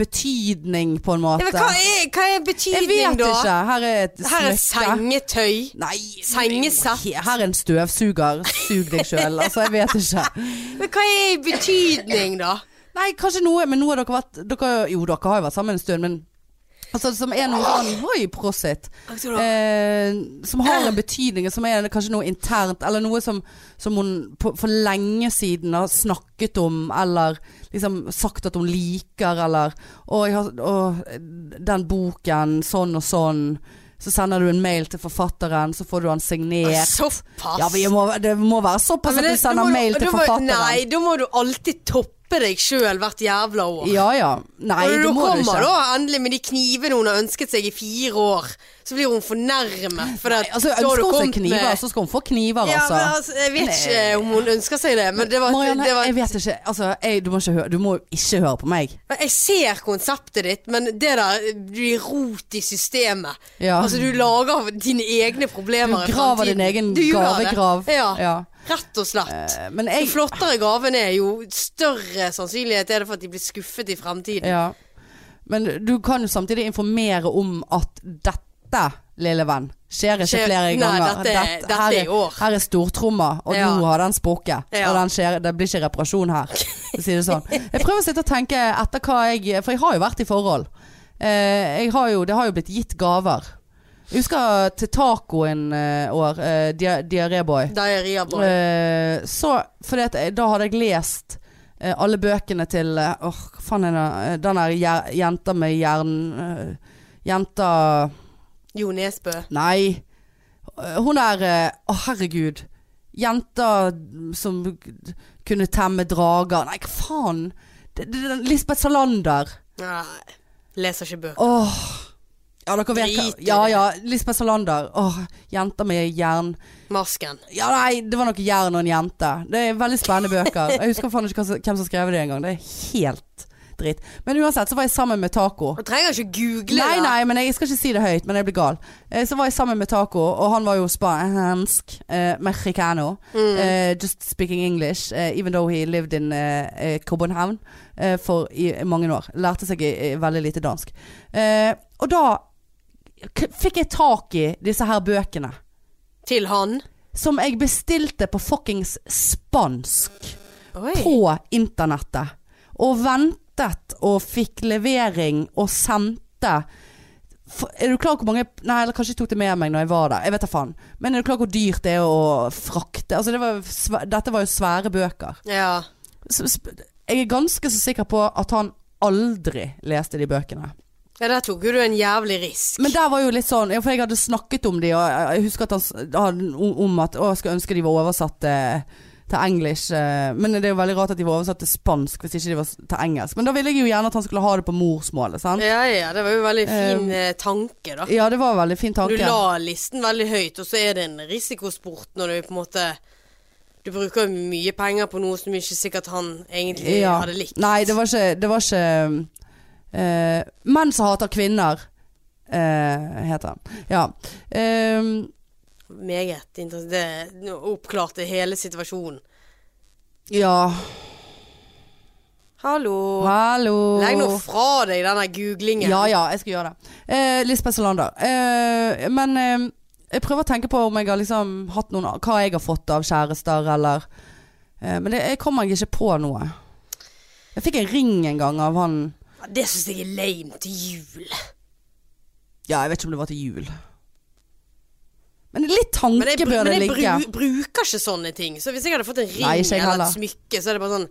betydning, på en ja, måte? men hva er, hva er jeg vet da? ikke. Her er et Her er sengetøy. Nei, Sengesett. Her er en støvsuger. Sug deg sjøl. Altså, jeg vet ikke. Men hva er betydning, da? Nei, kanskje noe Men nå har dere vært dere, Jo, dere har jo vært sammen en stund, men Altså, som er noe sånn Oi, prosit. Eh, som har en betydning, som er kanskje noe internt, eller noe som, som hun på, for lenge siden har snakket om, eller liksom sagt at hun liker, eller Og, har, og den boken, sånn og sånn. Så sender du en mail til forfatteren, så får du han signert. Såpass? Ja, må, det må være såpass at du sender du må mail til du må- forfatteren. Nei, da må du alltid toppe deg sjøl hvert jævla år. Ja ja. Nei, og det når må du du kommer ikke. da endelig med de knivene hun har ønsket seg i fire år, så blir hun fornærmet. For at, Altså, du ønsker hun seg kniver, med- så skal hun få kniver, ja, altså. men, altså, Jeg vet Nei. ikke om hun ønsker seg det, men det var, Marianne, det var jeg vet ikke. Altså, jeg, du, må ikke høre, du må ikke høre på meg. Jeg ser konseptet ditt, men det der blir rot i systemet. Ja. Altså, du lager dine egne problemer. Du graver din egen Du gavegrav. Ja, Ja. Rett og slett. Eh, Men Jo flottere gaven er, jo større sannsynlighet er det for at de blir skuffet i fremtiden. ja. Men du kan jo samtidig informere om at dette, lille venn, skjer ikke Skjer- flere Nei, ganger. dette- dette her, er år. her er stortromma, og Ja. nå har den sprukket. Ja. Og den skjer, det blir ikke reparasjon her, si det sånn. Jeg prøver å sitte og tenke etter hva jeg For jeg har jo vært i forhold. Eh, jeg har jo, det har jo blitt gitt gaver. Jeg husker til taco en eh, år. Uh, dia- Diaréboy. Diaré-boy. Eh, så fordi at jeg- da hadde jeg lest uh, alle bøkene til eh, Åh, hva faen er det? Eh, Den der jenta med jern... eh, jenta Jo Nesbø. Nei. Eh, Hun er eh, Å, herregud. Jenta som kunne temme drager. Nei, hva faen? Det, det, det, Lisbeth Salander. Nei, leser ikke bøker. Åh. Ja, dere vet hva Drit i Ja, det. ja. Lisbeth Salander. Åh, jenter med jern... Masken. Ja, nei, det var noe jern og en jente. Det er veldig spennende bøker. Jeg husker faen ikke hva som- hvem som skrev det engang. Det er helt dritt. Men uansett så var jeg sammen med Taco. Du trenger ikke google Nei, det. nei, men jeg skal ikke si det høyt, men jeg blir gal. Eh, Så var jeg sammen med Taco, og han var jo spansk. Eh, mexicano. Mm. Eh, just speaking English, eh, even though he lived in eh, eh, København eh, for i mange år. Lærte seg i, i veldig lite dansk. Eh, og da fikk jeg tak i disse her bøkene. Til han. Som jeg bestilte på fuckings spansk Oi. på internettet. Og ventet og fikk levering og sendte Er du klar hvor mange Nei, eller kanskje jeg tok det med meg når jeg var der. Jeg vet da faen. Men er du klar hvor dyrt det er å frakte? Altså, det var, dette var jo svære bøker. Ja. Jeg er ganske så sikker på at han aldri leste de bøkene. Ja, der tok jo du en jævlig risk. Men der var jo litt sånn, for jeg hadde snakket om de, og jeg husker at han om at å, jeg skulle ønske de var oversatt eh, til engelsk. eh, Men det er jo veldig rart at de var oversatt til spansk hvis ikke de var til engelsk. Men da ville jeg jo gjerne at han skulle ha det på morsmålet, sant? Ja, ja, det var jo veldig fin eh, tanke, da. Ja, det var en veldig fin tanke. Du la listen veldig høyt, og så er det en risikosport når du på en måte Du bruker mye penger på noe som ikke sikkert han egentlig Ja. hadde likt. Nei, det var ikke, det var ikke eh, Menn som hater kvinner, uh, heter han. Ja. Ehm, Meget interessant. Det oppklarte hele situasjonen. ja. Hallo. Hallo. Legg nå fra deg denne googlingen. Ja ja, jeg skal gjøre det. Uh, Lisbeth Salander. Men jeg prøver å tenke på om jeg har liksom hatt noen Hva jeg har fått av kjærester, eller Men det, jeg kommer ikke på noe. Jeg fikk en ring en gang av han Det syns jeg er lame til jul. Ja, jeg vet ikke om det var til jul. Men litt Men jeg, tanke det bør men jeg ligge. bru, bruker ikke sånne ting. Så hvis jeg hadde fått en ring Nei, eller et smykke, så er det bare sånn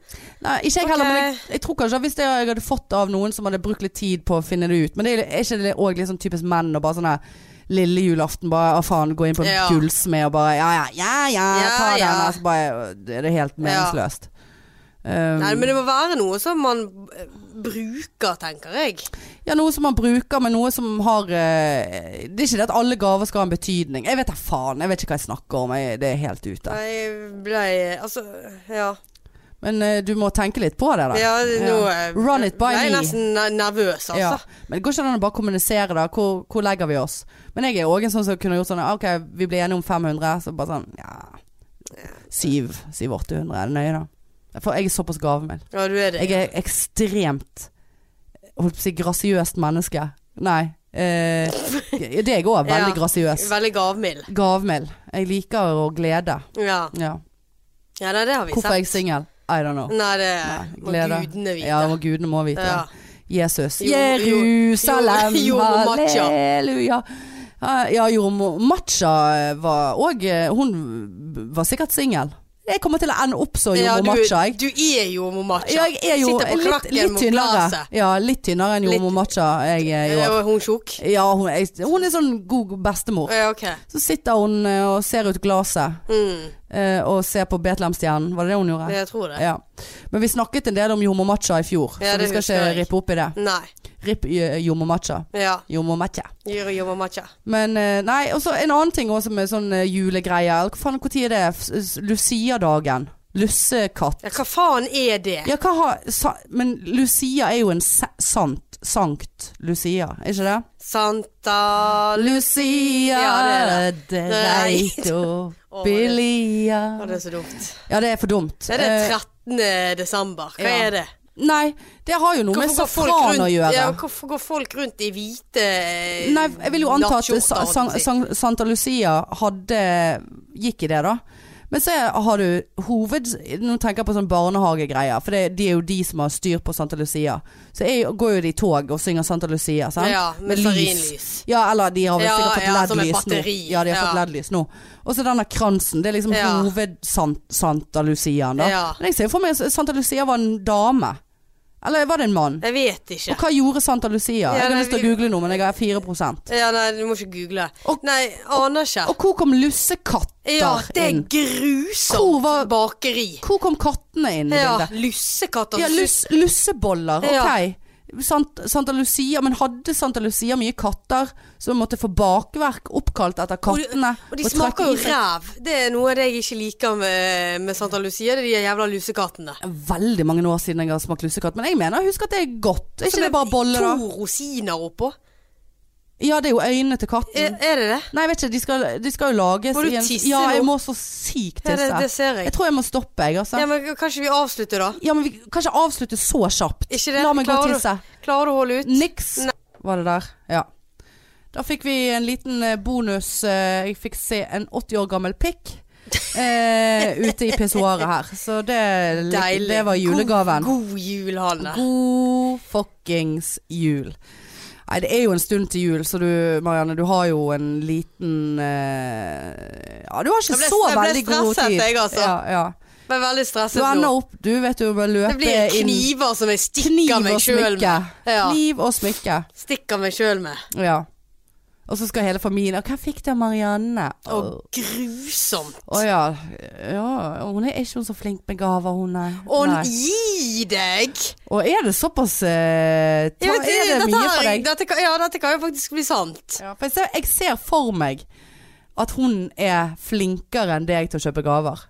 Nei, ikke jeg okay. heller, men jeg, jeg tror kanskje hvis det jeg hadde fått av noen som hadde brukt litt tid på å finne det ut Men det er, er ikke det òg litt sånn typisk menn og bare sånn her lille julaften bare ah, faen, gå inn på en Ja. gullsmed og bare Ja ja, ja ja, Ja, ta den. ja. Altså bare Det er helt meningsløst. Um, Nei, men det må være noe som man eh, bruker, tenker jeg. ja, noe som man bruker, men noe som har uh, Det er ikke det at alle gaver skal ha en betydning. Jeg vet da faen. Jeg vet ikke hva jeg snakker om. Jeg, det er helt ute. Jeg ble Altså, ja. Men uh, du må tenke litt på det, da. ja nå Ja. Run it by me. jeg er nesten nervøs, altså. Ja. Men det går ikke an å bare kommunisere da. Hvor, hvor legger vi oss? Men jeg er òg en sånn som kunne gjort sånn OK, vi blir enige om 500. Så bare sånn Ja. 700-800. Er det nøye, da? For jeg er såpass gavmild. Ja, du er det. Jeg er ekstremt Holdt på å si grasiøst menneske. Nei. Eh, det er jeg òg. Veldig Ja. grasiøs. Veldig gavmild. Gavmild. Jeg liker å glede. Ja. Ja. ja, det, det har vi Hvorfor er jeg sett. singel? I don't know. Nei, det må gudene vite. Ja, det må gudene må vite. Ja. Jesus. Jo- Jerusalem, jo- jo, halleluja. Ja, Ja, Jormo Macha var òg Hun var sikkert singel. Jeg kommer til å ende opp Jormo du, Macha, jeg. du er Jomo Macha. Ja, jeg er jo litt, litt tynnere. Ja, litt tynnere enn Jomo Macha jeg er år. Er hun tjukk? Ja, hun, jeg, hun er sånn god bestemor. Ja, okay. Så sitter hun eh, og ser ut glasset Mm, eh, og ser på Betlehemstjernen. Var det det hun gjorde? jeg tror det. Ja. Men vi snakket en del om Jomo Macha i fjor, Ja, så vi skal ikke rippe opp i det. Nei. Ripp eh, Jomo Macha. Ja. Jomo Macha. Gjør Macha. Men eh, nei, og så en annen ting også med sånn julegreie. julegreier. Hva faen, når er det? Lucia-dagen. Lussekatt. Ja, hva faen er det? Ja, hva har Men Lucia er jo en sa, sant Sankt Lucia, er ikke det? Santa Lucia Ja, de reito bilia oh, det er så dumt. Ja, det er for dumt. Det er det Eh, 13. desember. Hva ja. er det? Nei, det har jo noe Hvorfor med safran rundt- å gjøre. Ja, hvorfor går folk rundt i hvite eh, Nei, jeg vil jo anta at Santa Lucia hadde Gikk i det, da. Men så har du hoved... Nå tenker jeg på sånn barnehagegreier, for det, de er jo de som har styr på Santa Lucia. Så jeg, går jo de i tog og synger Santa Lucia, sant? Ja, med stearinlys. Ja, eller de har vel sikkert fått ja, LED-lys nå. Ja, de har Ja. fått LED-lys nå. Og så denne kransen. Det er liksom hoved-Santa Luciaen, da. Ja. Men jeg ser jo for meg Santa Lucia var en dame. Eller var det en mann? Jeg vet ikke. Og hva gjorde Santa Lucia? Ja, jeg har lyst til å google noe, men jeg har 4% Ja, nei, du må ikke google. Og- nei, aner ikke. Og hvor kom lussekatter inn? ja, det er inn? grusomt Hvor var- bakeri. Hvor kom kattene inn i Ja, bildet? lussekatter. Ja, lus, lusseboller, ok. Sant, Santa Lucia, men hadde Santa Lucia mye katter som måtte få bakverk oppkalt etter kattene? Og de og smaker jo ræv. Det er noe av det jeg ikke liker med, med Santa Lucia. Det er de jævla lusekattene. Veldig mange år siden jeg har smakt lusekatt, men jeg mener husk at det er godt. Er ikke det bare boller, da? To rosiner oppå. Ja, det er jo øynene til Er, katten. er det det? Nei, jeg vet ikke, de skal, de skal jo lages Må du tisse Ja, jeg må så sykt Ja, det, tisse. det ser jeg. Jeg tror jeg må stoppe, jeg, altså. Ja, men Kanskje vi avslutter, da? Ja, men vi kan ikke avslutte så kjapt. Ikke det? La meg gå og tisse. du- tisse. Klarer du å holde ut? Niks Nei. var det der. Ja. Da fikk vi en liten eh, bonus. eh, Jeg fikk se en 80 år gammel pikk eh, ute i pissoaret her. Så det, det var julegaven. God, god jul, Hanne. God fuckings jul. Nei, det er jo en stund til jul, så du Marianne, du har jo en liten eh, Ja, du har ikke Jeg ble- så jeg ble veldig god stresset, tid. jeg, altså. Ja, ja. Ble veldig stresset Du ender opp, du vet du, med å løpe Det blir inn kniver som jeg stikker Kniv meg sjøl med. Ja. Kniv og smykke. Stikker meg sjøl med. Ja. Og så skal hele familien Og hva fikk du av Marianne? Å, grusomt. å ja. ja. Hun er ikke hun så flink med gaver, hun er. Å, Nei. gi deg! Og er det såpass eh, ta, vet, Er det dette mye for deg? Dette kan, ja, dette kan jo faktisk bli sant. Ja, for jeg ser, jeg ser for meg at hun er flinkere enn deg til å kjøpe gaver.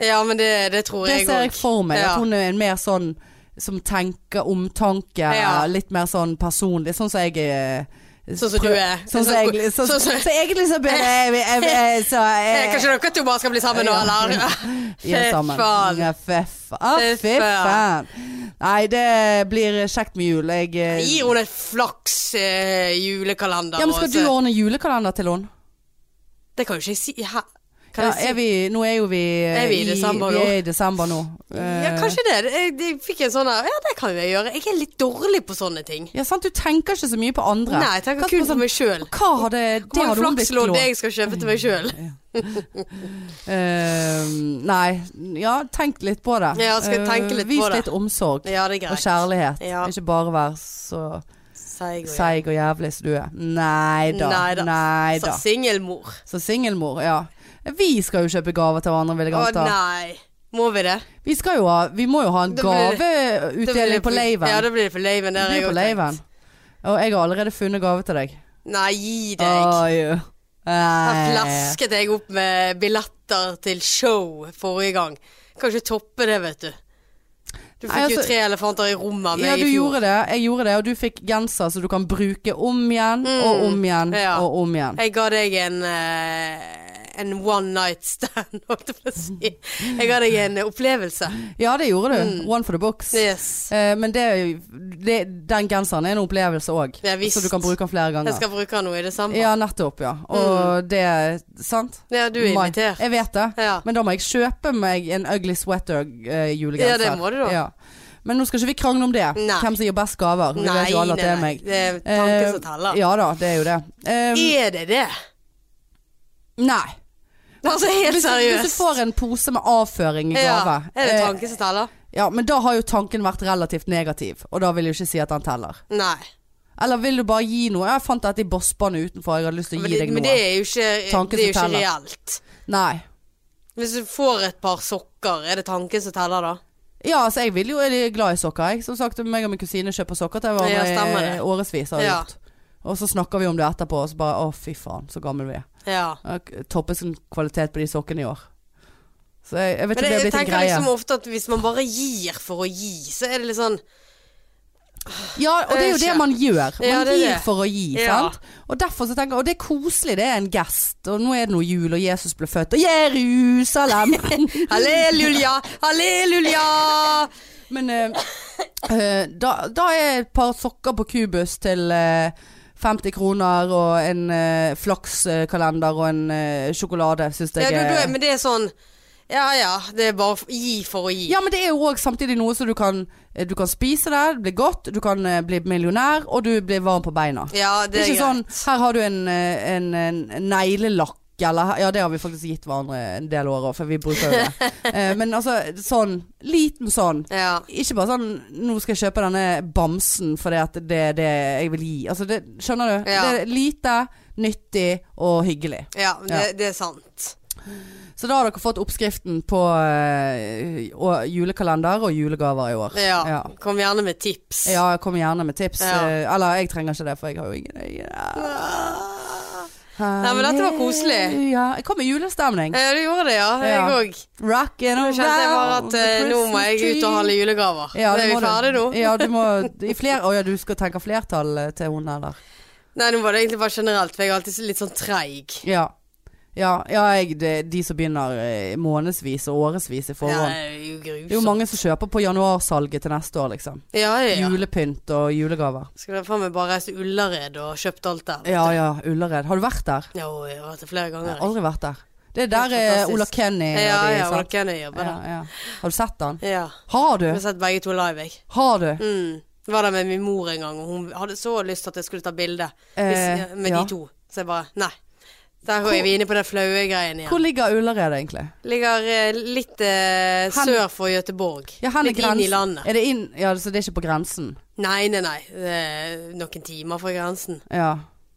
Ja, men det, det tror Det jeg ser jeg for meg. Ja. At hun er en mer sånn som tenker omtanke. Ja. Litt mer sånn personlig. Sånn som jeg er. Sånn som du er. Sånn som egentlig så, så, så, så egentlig så blir jeg, jeg, jeg, så, jeg, Kanskje dere to bare skal bli sammen nå, eller? Er. Ja, fy faen. Fy faen. Nei, det blir kjekt med jul. Jeg, Gir hun et flaks eh, julekalender? ja, men skal du ordne julekalender til henne? Det kan jo ikke jeg si. Hæ? Ja, er vi, nå er jo vi Er vi i desember vi er i desember nå. Ja, Eh, kanskje det. Jeg, jeg fikk en sånn her Ja, det kan jeg gjøre. Jeg er litt dårlig på sånne ting. Ja, sant. Du tenker ikke så mye på andre. Nei, jeg tenker kun på sånn, meg sjøl. Hva har det Hvor mange flakslodd jeg skal kjøpe til meg sjøl. uh, Nei, ja, tenk litt på det. Ja, skal jeg tenke litt litt Vis på det. litt omsorg Ja, det er og kjærlighet. Ja. Ikke bare være så Seig og seig og jævlig som du er. Nei da. Nei Så singelmor. Så singelmor, ja. Vi skal jo kjøpe gaver til hverandre, vil jeg Å nei. Må vi det? Vi skal jo ha Vi må jo ha en Da blir det- Da blir gaveutdeling det på laven. Ja, da blir det på laven. det Der blir jeg på også laven. tenkt. Og jeg har allerede funnet gave til deg. Nei, gi deg. Oi. Da Nei. flasket jeg opp med billetter til show forrige gang. Kan ikke toppe det, vet du. Du fikk Nei, jo altså- tre elefanter i rommet av meg Ja, i du fjor. gjorde det. Jeg gjorde det, og du fikk genser så du kan bruke om igjen og om igjen Mm. Ja. og om igjen. Jeg ga deg en eh, En one night stand, holdt jeg på å si. Jeg ga deg en opplevelse. Ja, det gjorde du. Mm. One for the box. Yes. Eh, men det, det, den genseren er en opplevelse òg. Ja. Så du kan bruke den flere ganger. Jeg skal bruke den nå i desember. Ja, nettopp, ja. Og det Sant? Ja, du er Mai- invitert. Jeg vet det. Ja. Men da må jeg kjøpe meg en ugly sweater-julegenser. Ja, det må du da. Ja. Men nå skal ikke vi krangle om det. Nei. Hvem som gir best gaver. Vi Nei, vet jo alle at det er meg. Det er tanken som Eh, teller. Ja da, det er jo det. Um, Er det det? nei. Altså helt Hvis, hvis du får en pose med avføring i ja. gave Er det eh, tanken som teller? Ja, men da har jo tanken vært relativt negativ, og da vil jeg jo ikke si at den teller. Nei. Eller vil du bare gi noe? Jeg fant dette i bossbanen utenfor, jeg hadde lyst til å gi det, deg men noe. det er jo ikke, Tanken det er jo ikke reelt. Nei. Hvis du får et par sokker, er det tanken som teller da? Ja, altså jeg vil jo, er glad i sokker, jeg. Som sagt, meg og min kusine kjøper sokker til Ja, hverandre stemmer i årevis. Har jeg Ja. gjort. Og så snakker vi om det etterpå, og så bare å fy faen, så gammel vi er. Ja. Toppes kvalitet på de sokkene i år. Så jeg, jeg vet ikke om det jeg, er blitt en tenker liksom ofte at hvis man bare gir for å gi, så er det litt sånn Ja, og det er jo det man gjør. Man Ja, det gir det. for å gi, Ja. sant. Og derfor så tenker jeg Og det er koselig, det er en gest. Og nå er det noe jul, og Jesus ble født. Og Jerusalem! Halleluja, halleluja! Men uh, uh, da, da er et par sokker på kubus til eh, 50 kroner, og en uh, flakskalender og en uh, sjokolade, syns Ja, du, du, er men det er sånn Ja ja, det er bare å gi for å gi. Ja, men det er jo òg samtidig noe som du kan eh, Du kan spise det, blir godt, du kan eh, bli millionær, og du blir varm på beina. Ja, Det det er ikke greit. sånn. Her har du en, eh, en, en neglelakk, eller Ja, det har vi faktisk gitt hverandre en del år òg, for vi bruker jo det. Eh, men altså sånn liten sånn. Ja. Ikke bare sånn Nå skal jeg kjøpe denne bamsen fordi at det er det jeg vil gi. Altså det, skjønner du? Ja. Det er lite, nyttig og hyggelig. ja, det, Ja. det er sant. Så da har dere fått oppskriften på øh, og julekalender og julegaver i år. Ja. Ja. Kom gjerne med tips. Ja, kom gjerne med tips. Ja. Eh, Eller jeg trenger ikke det, for jeg har jo ingen jeg, Nei, men dette var koselig. Ja, jeg kom med julestemning. Ja, du gjorde det, ja. Jeg òg. Ja. Nå kjente jeg bare at eh, nå må jeg ut og handle julegaver. Ja, er vi ferdige nå? Ja, du må i flere Å ja, du skal tenke flertall eh, til hun, eller? Nei, nå var det egentlig bare generelt, for jeg er alltid litt sånn treig. Ja. Ja, ja jeg, de, de som begynner eh, månedsvis og årevis i Ja, forhånd. det er. Det er jo mange som kjøper på januarsalget til neste år, liksom. Ja, ja, ja. Julepynt og julegaver. Skulle faen meg bare reist til Ullared og kjøpt alt der. Ja ja, Ullared. Har du vært der? Ja, jeg har vært der flere Jeg ganger. har aldri vært der. Det er der Det er eh. Ola Kenny Ja, de, ja. Ola Kenny jobber der. ja. Har du sett han? Ja. Har du? Jeg har sett begge to live, jeg. Har du? Mm. Var der med min mor en gang, og hun hadde så lyst til at jeg skulle ta bilde Eh, med ja. de to. Så jeg bare Nei. Der er vi inne på den flaue greien igjen. Hvor ligger Ullared egentlig? Ligger uh, litt uh, Hen- sør for Gøteborg. Ja, litt litt inn i landet. Er det inn Ja, så det er ikke på grensen? Nei, nei, nei. Det er noen timer fra grensen. Ja.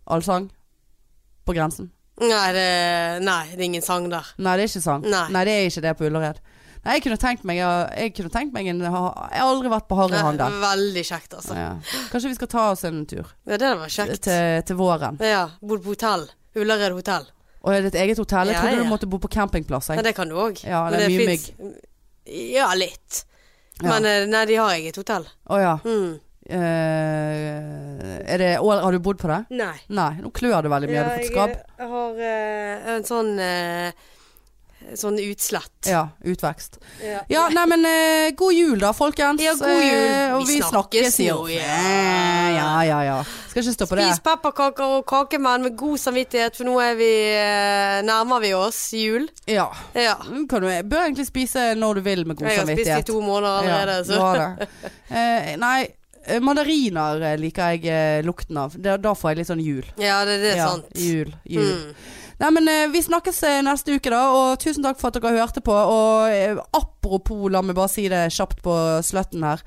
Allsang? På grensen? Nei det, nei, det er ingen sang der. Nei, det er ikke sang. Nei. det er ikke det på Ullared. Nei, jeg kunne tenkt meg Jeg, jeg tenkt meg en Jeg har aldri vært på Harryhandel. Veldig kjekt, altså. Ja. Kanskje vi skal ta oss en tur Ja, det var kjekt. til, til våren. Ja, Bodd på hotell. Ullared hotell. Og er det et eget hotell? Jeg Ja, trodde ja. du måtte bo på campingplass. Ja, Jeg. det kan du òg. Ja, det er mye Ja, litt. Ja. Men eh, nei, de har eget hotell. Å ja. Mm. Uh, er det, har du bodd på det? Nei. Nei, nå klør det veldig mye. Har du fått skabb? Jeg, jeg har uh, en sånn eh, Sånn utslett. Ja, utvekst. Ja. Ja, nei, men eh, god jul da, folkens. Ja, god jul. Eh, og Vi vi snakkes jo. ja. Eh, Ja, ja, ja. Skal ikke stå på det. Spis pepperkaker og kakemenn med god samvittighet, for nå er vi eh, nærmer vi oss jul. Ja. Ja. Kan du, bør egentlig spise når du vil med god samvittighet. Jeg har spist i to måneder allerede, Ja, så det. Eh, nei, eh, mandariner eh, liker jeg eh, lukten av. Da, da får jeg litt sånn jul. Ja, det, det er ja, sant. Jul. jul. Mm. Nei, men eh, vi snakkes eh, neste uke, da. Og tusen takk for at dere hørte på. Og eh, apropos, la meg bare si det kjapt på slutten her.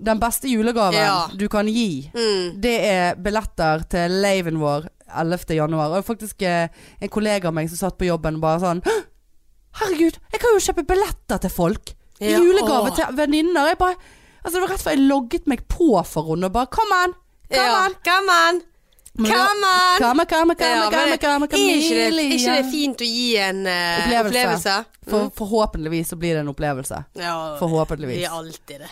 Den beste julegaven Ja. du kan gi, Mm. det er billetter til laven vår 11. januar. Og faktisk en kollega av meg som satt på jobben bare sånn «Hå! Herregud, jeg kan jo kjøpe billetter til folk! Ja, Julegave til venninner. Jeg bare Altså, det var rett før jeg logget meg på for henne og bare Kom an! Kom Ja. an! Come on! Come on! Come, come, ikke det, er fint å gi en uh, Opplevelse. opplevelse? For, forhåpentligvis så blir det en opplevelse. Ja, Forhåpentligvis. Det er alltid det.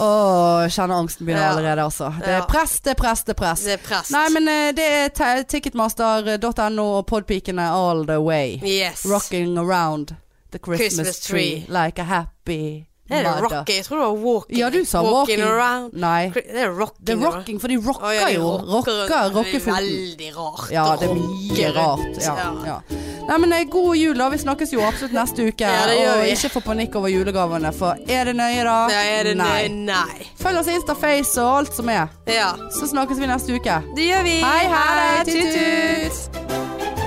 Åh, oh, kjenner angsten begynner Ja. allerede, altså. Det er press, det er press, det er press. Det er press. Nei, men eh, det er ticketmaster.no og podpikene all the way. Yes. Rocking around the Christmas, Christmas tree. tree. like a happy Er det rocking? Jeg tror det var walking. Ja, du sa walking. around. Nei, Det er rocking. det er rocking, for de rocker oh, ja, de jo. Rocker, rockefoten. Veldig rart. Ja, det er mye rart. Ja, ja. Nei, men eh, god jul, da. Vi snakkes jo absolutt neste uke. Ja, det gjør og ikke få panikk over julegavene, for er det nøye, da? Ja, er det Nei. Nei. Nei. Følg oss Instaface og alt som er. Ja, Så snakkes vi neste uke. det gjør vi. Hei, hei. Ha. Tut, tut.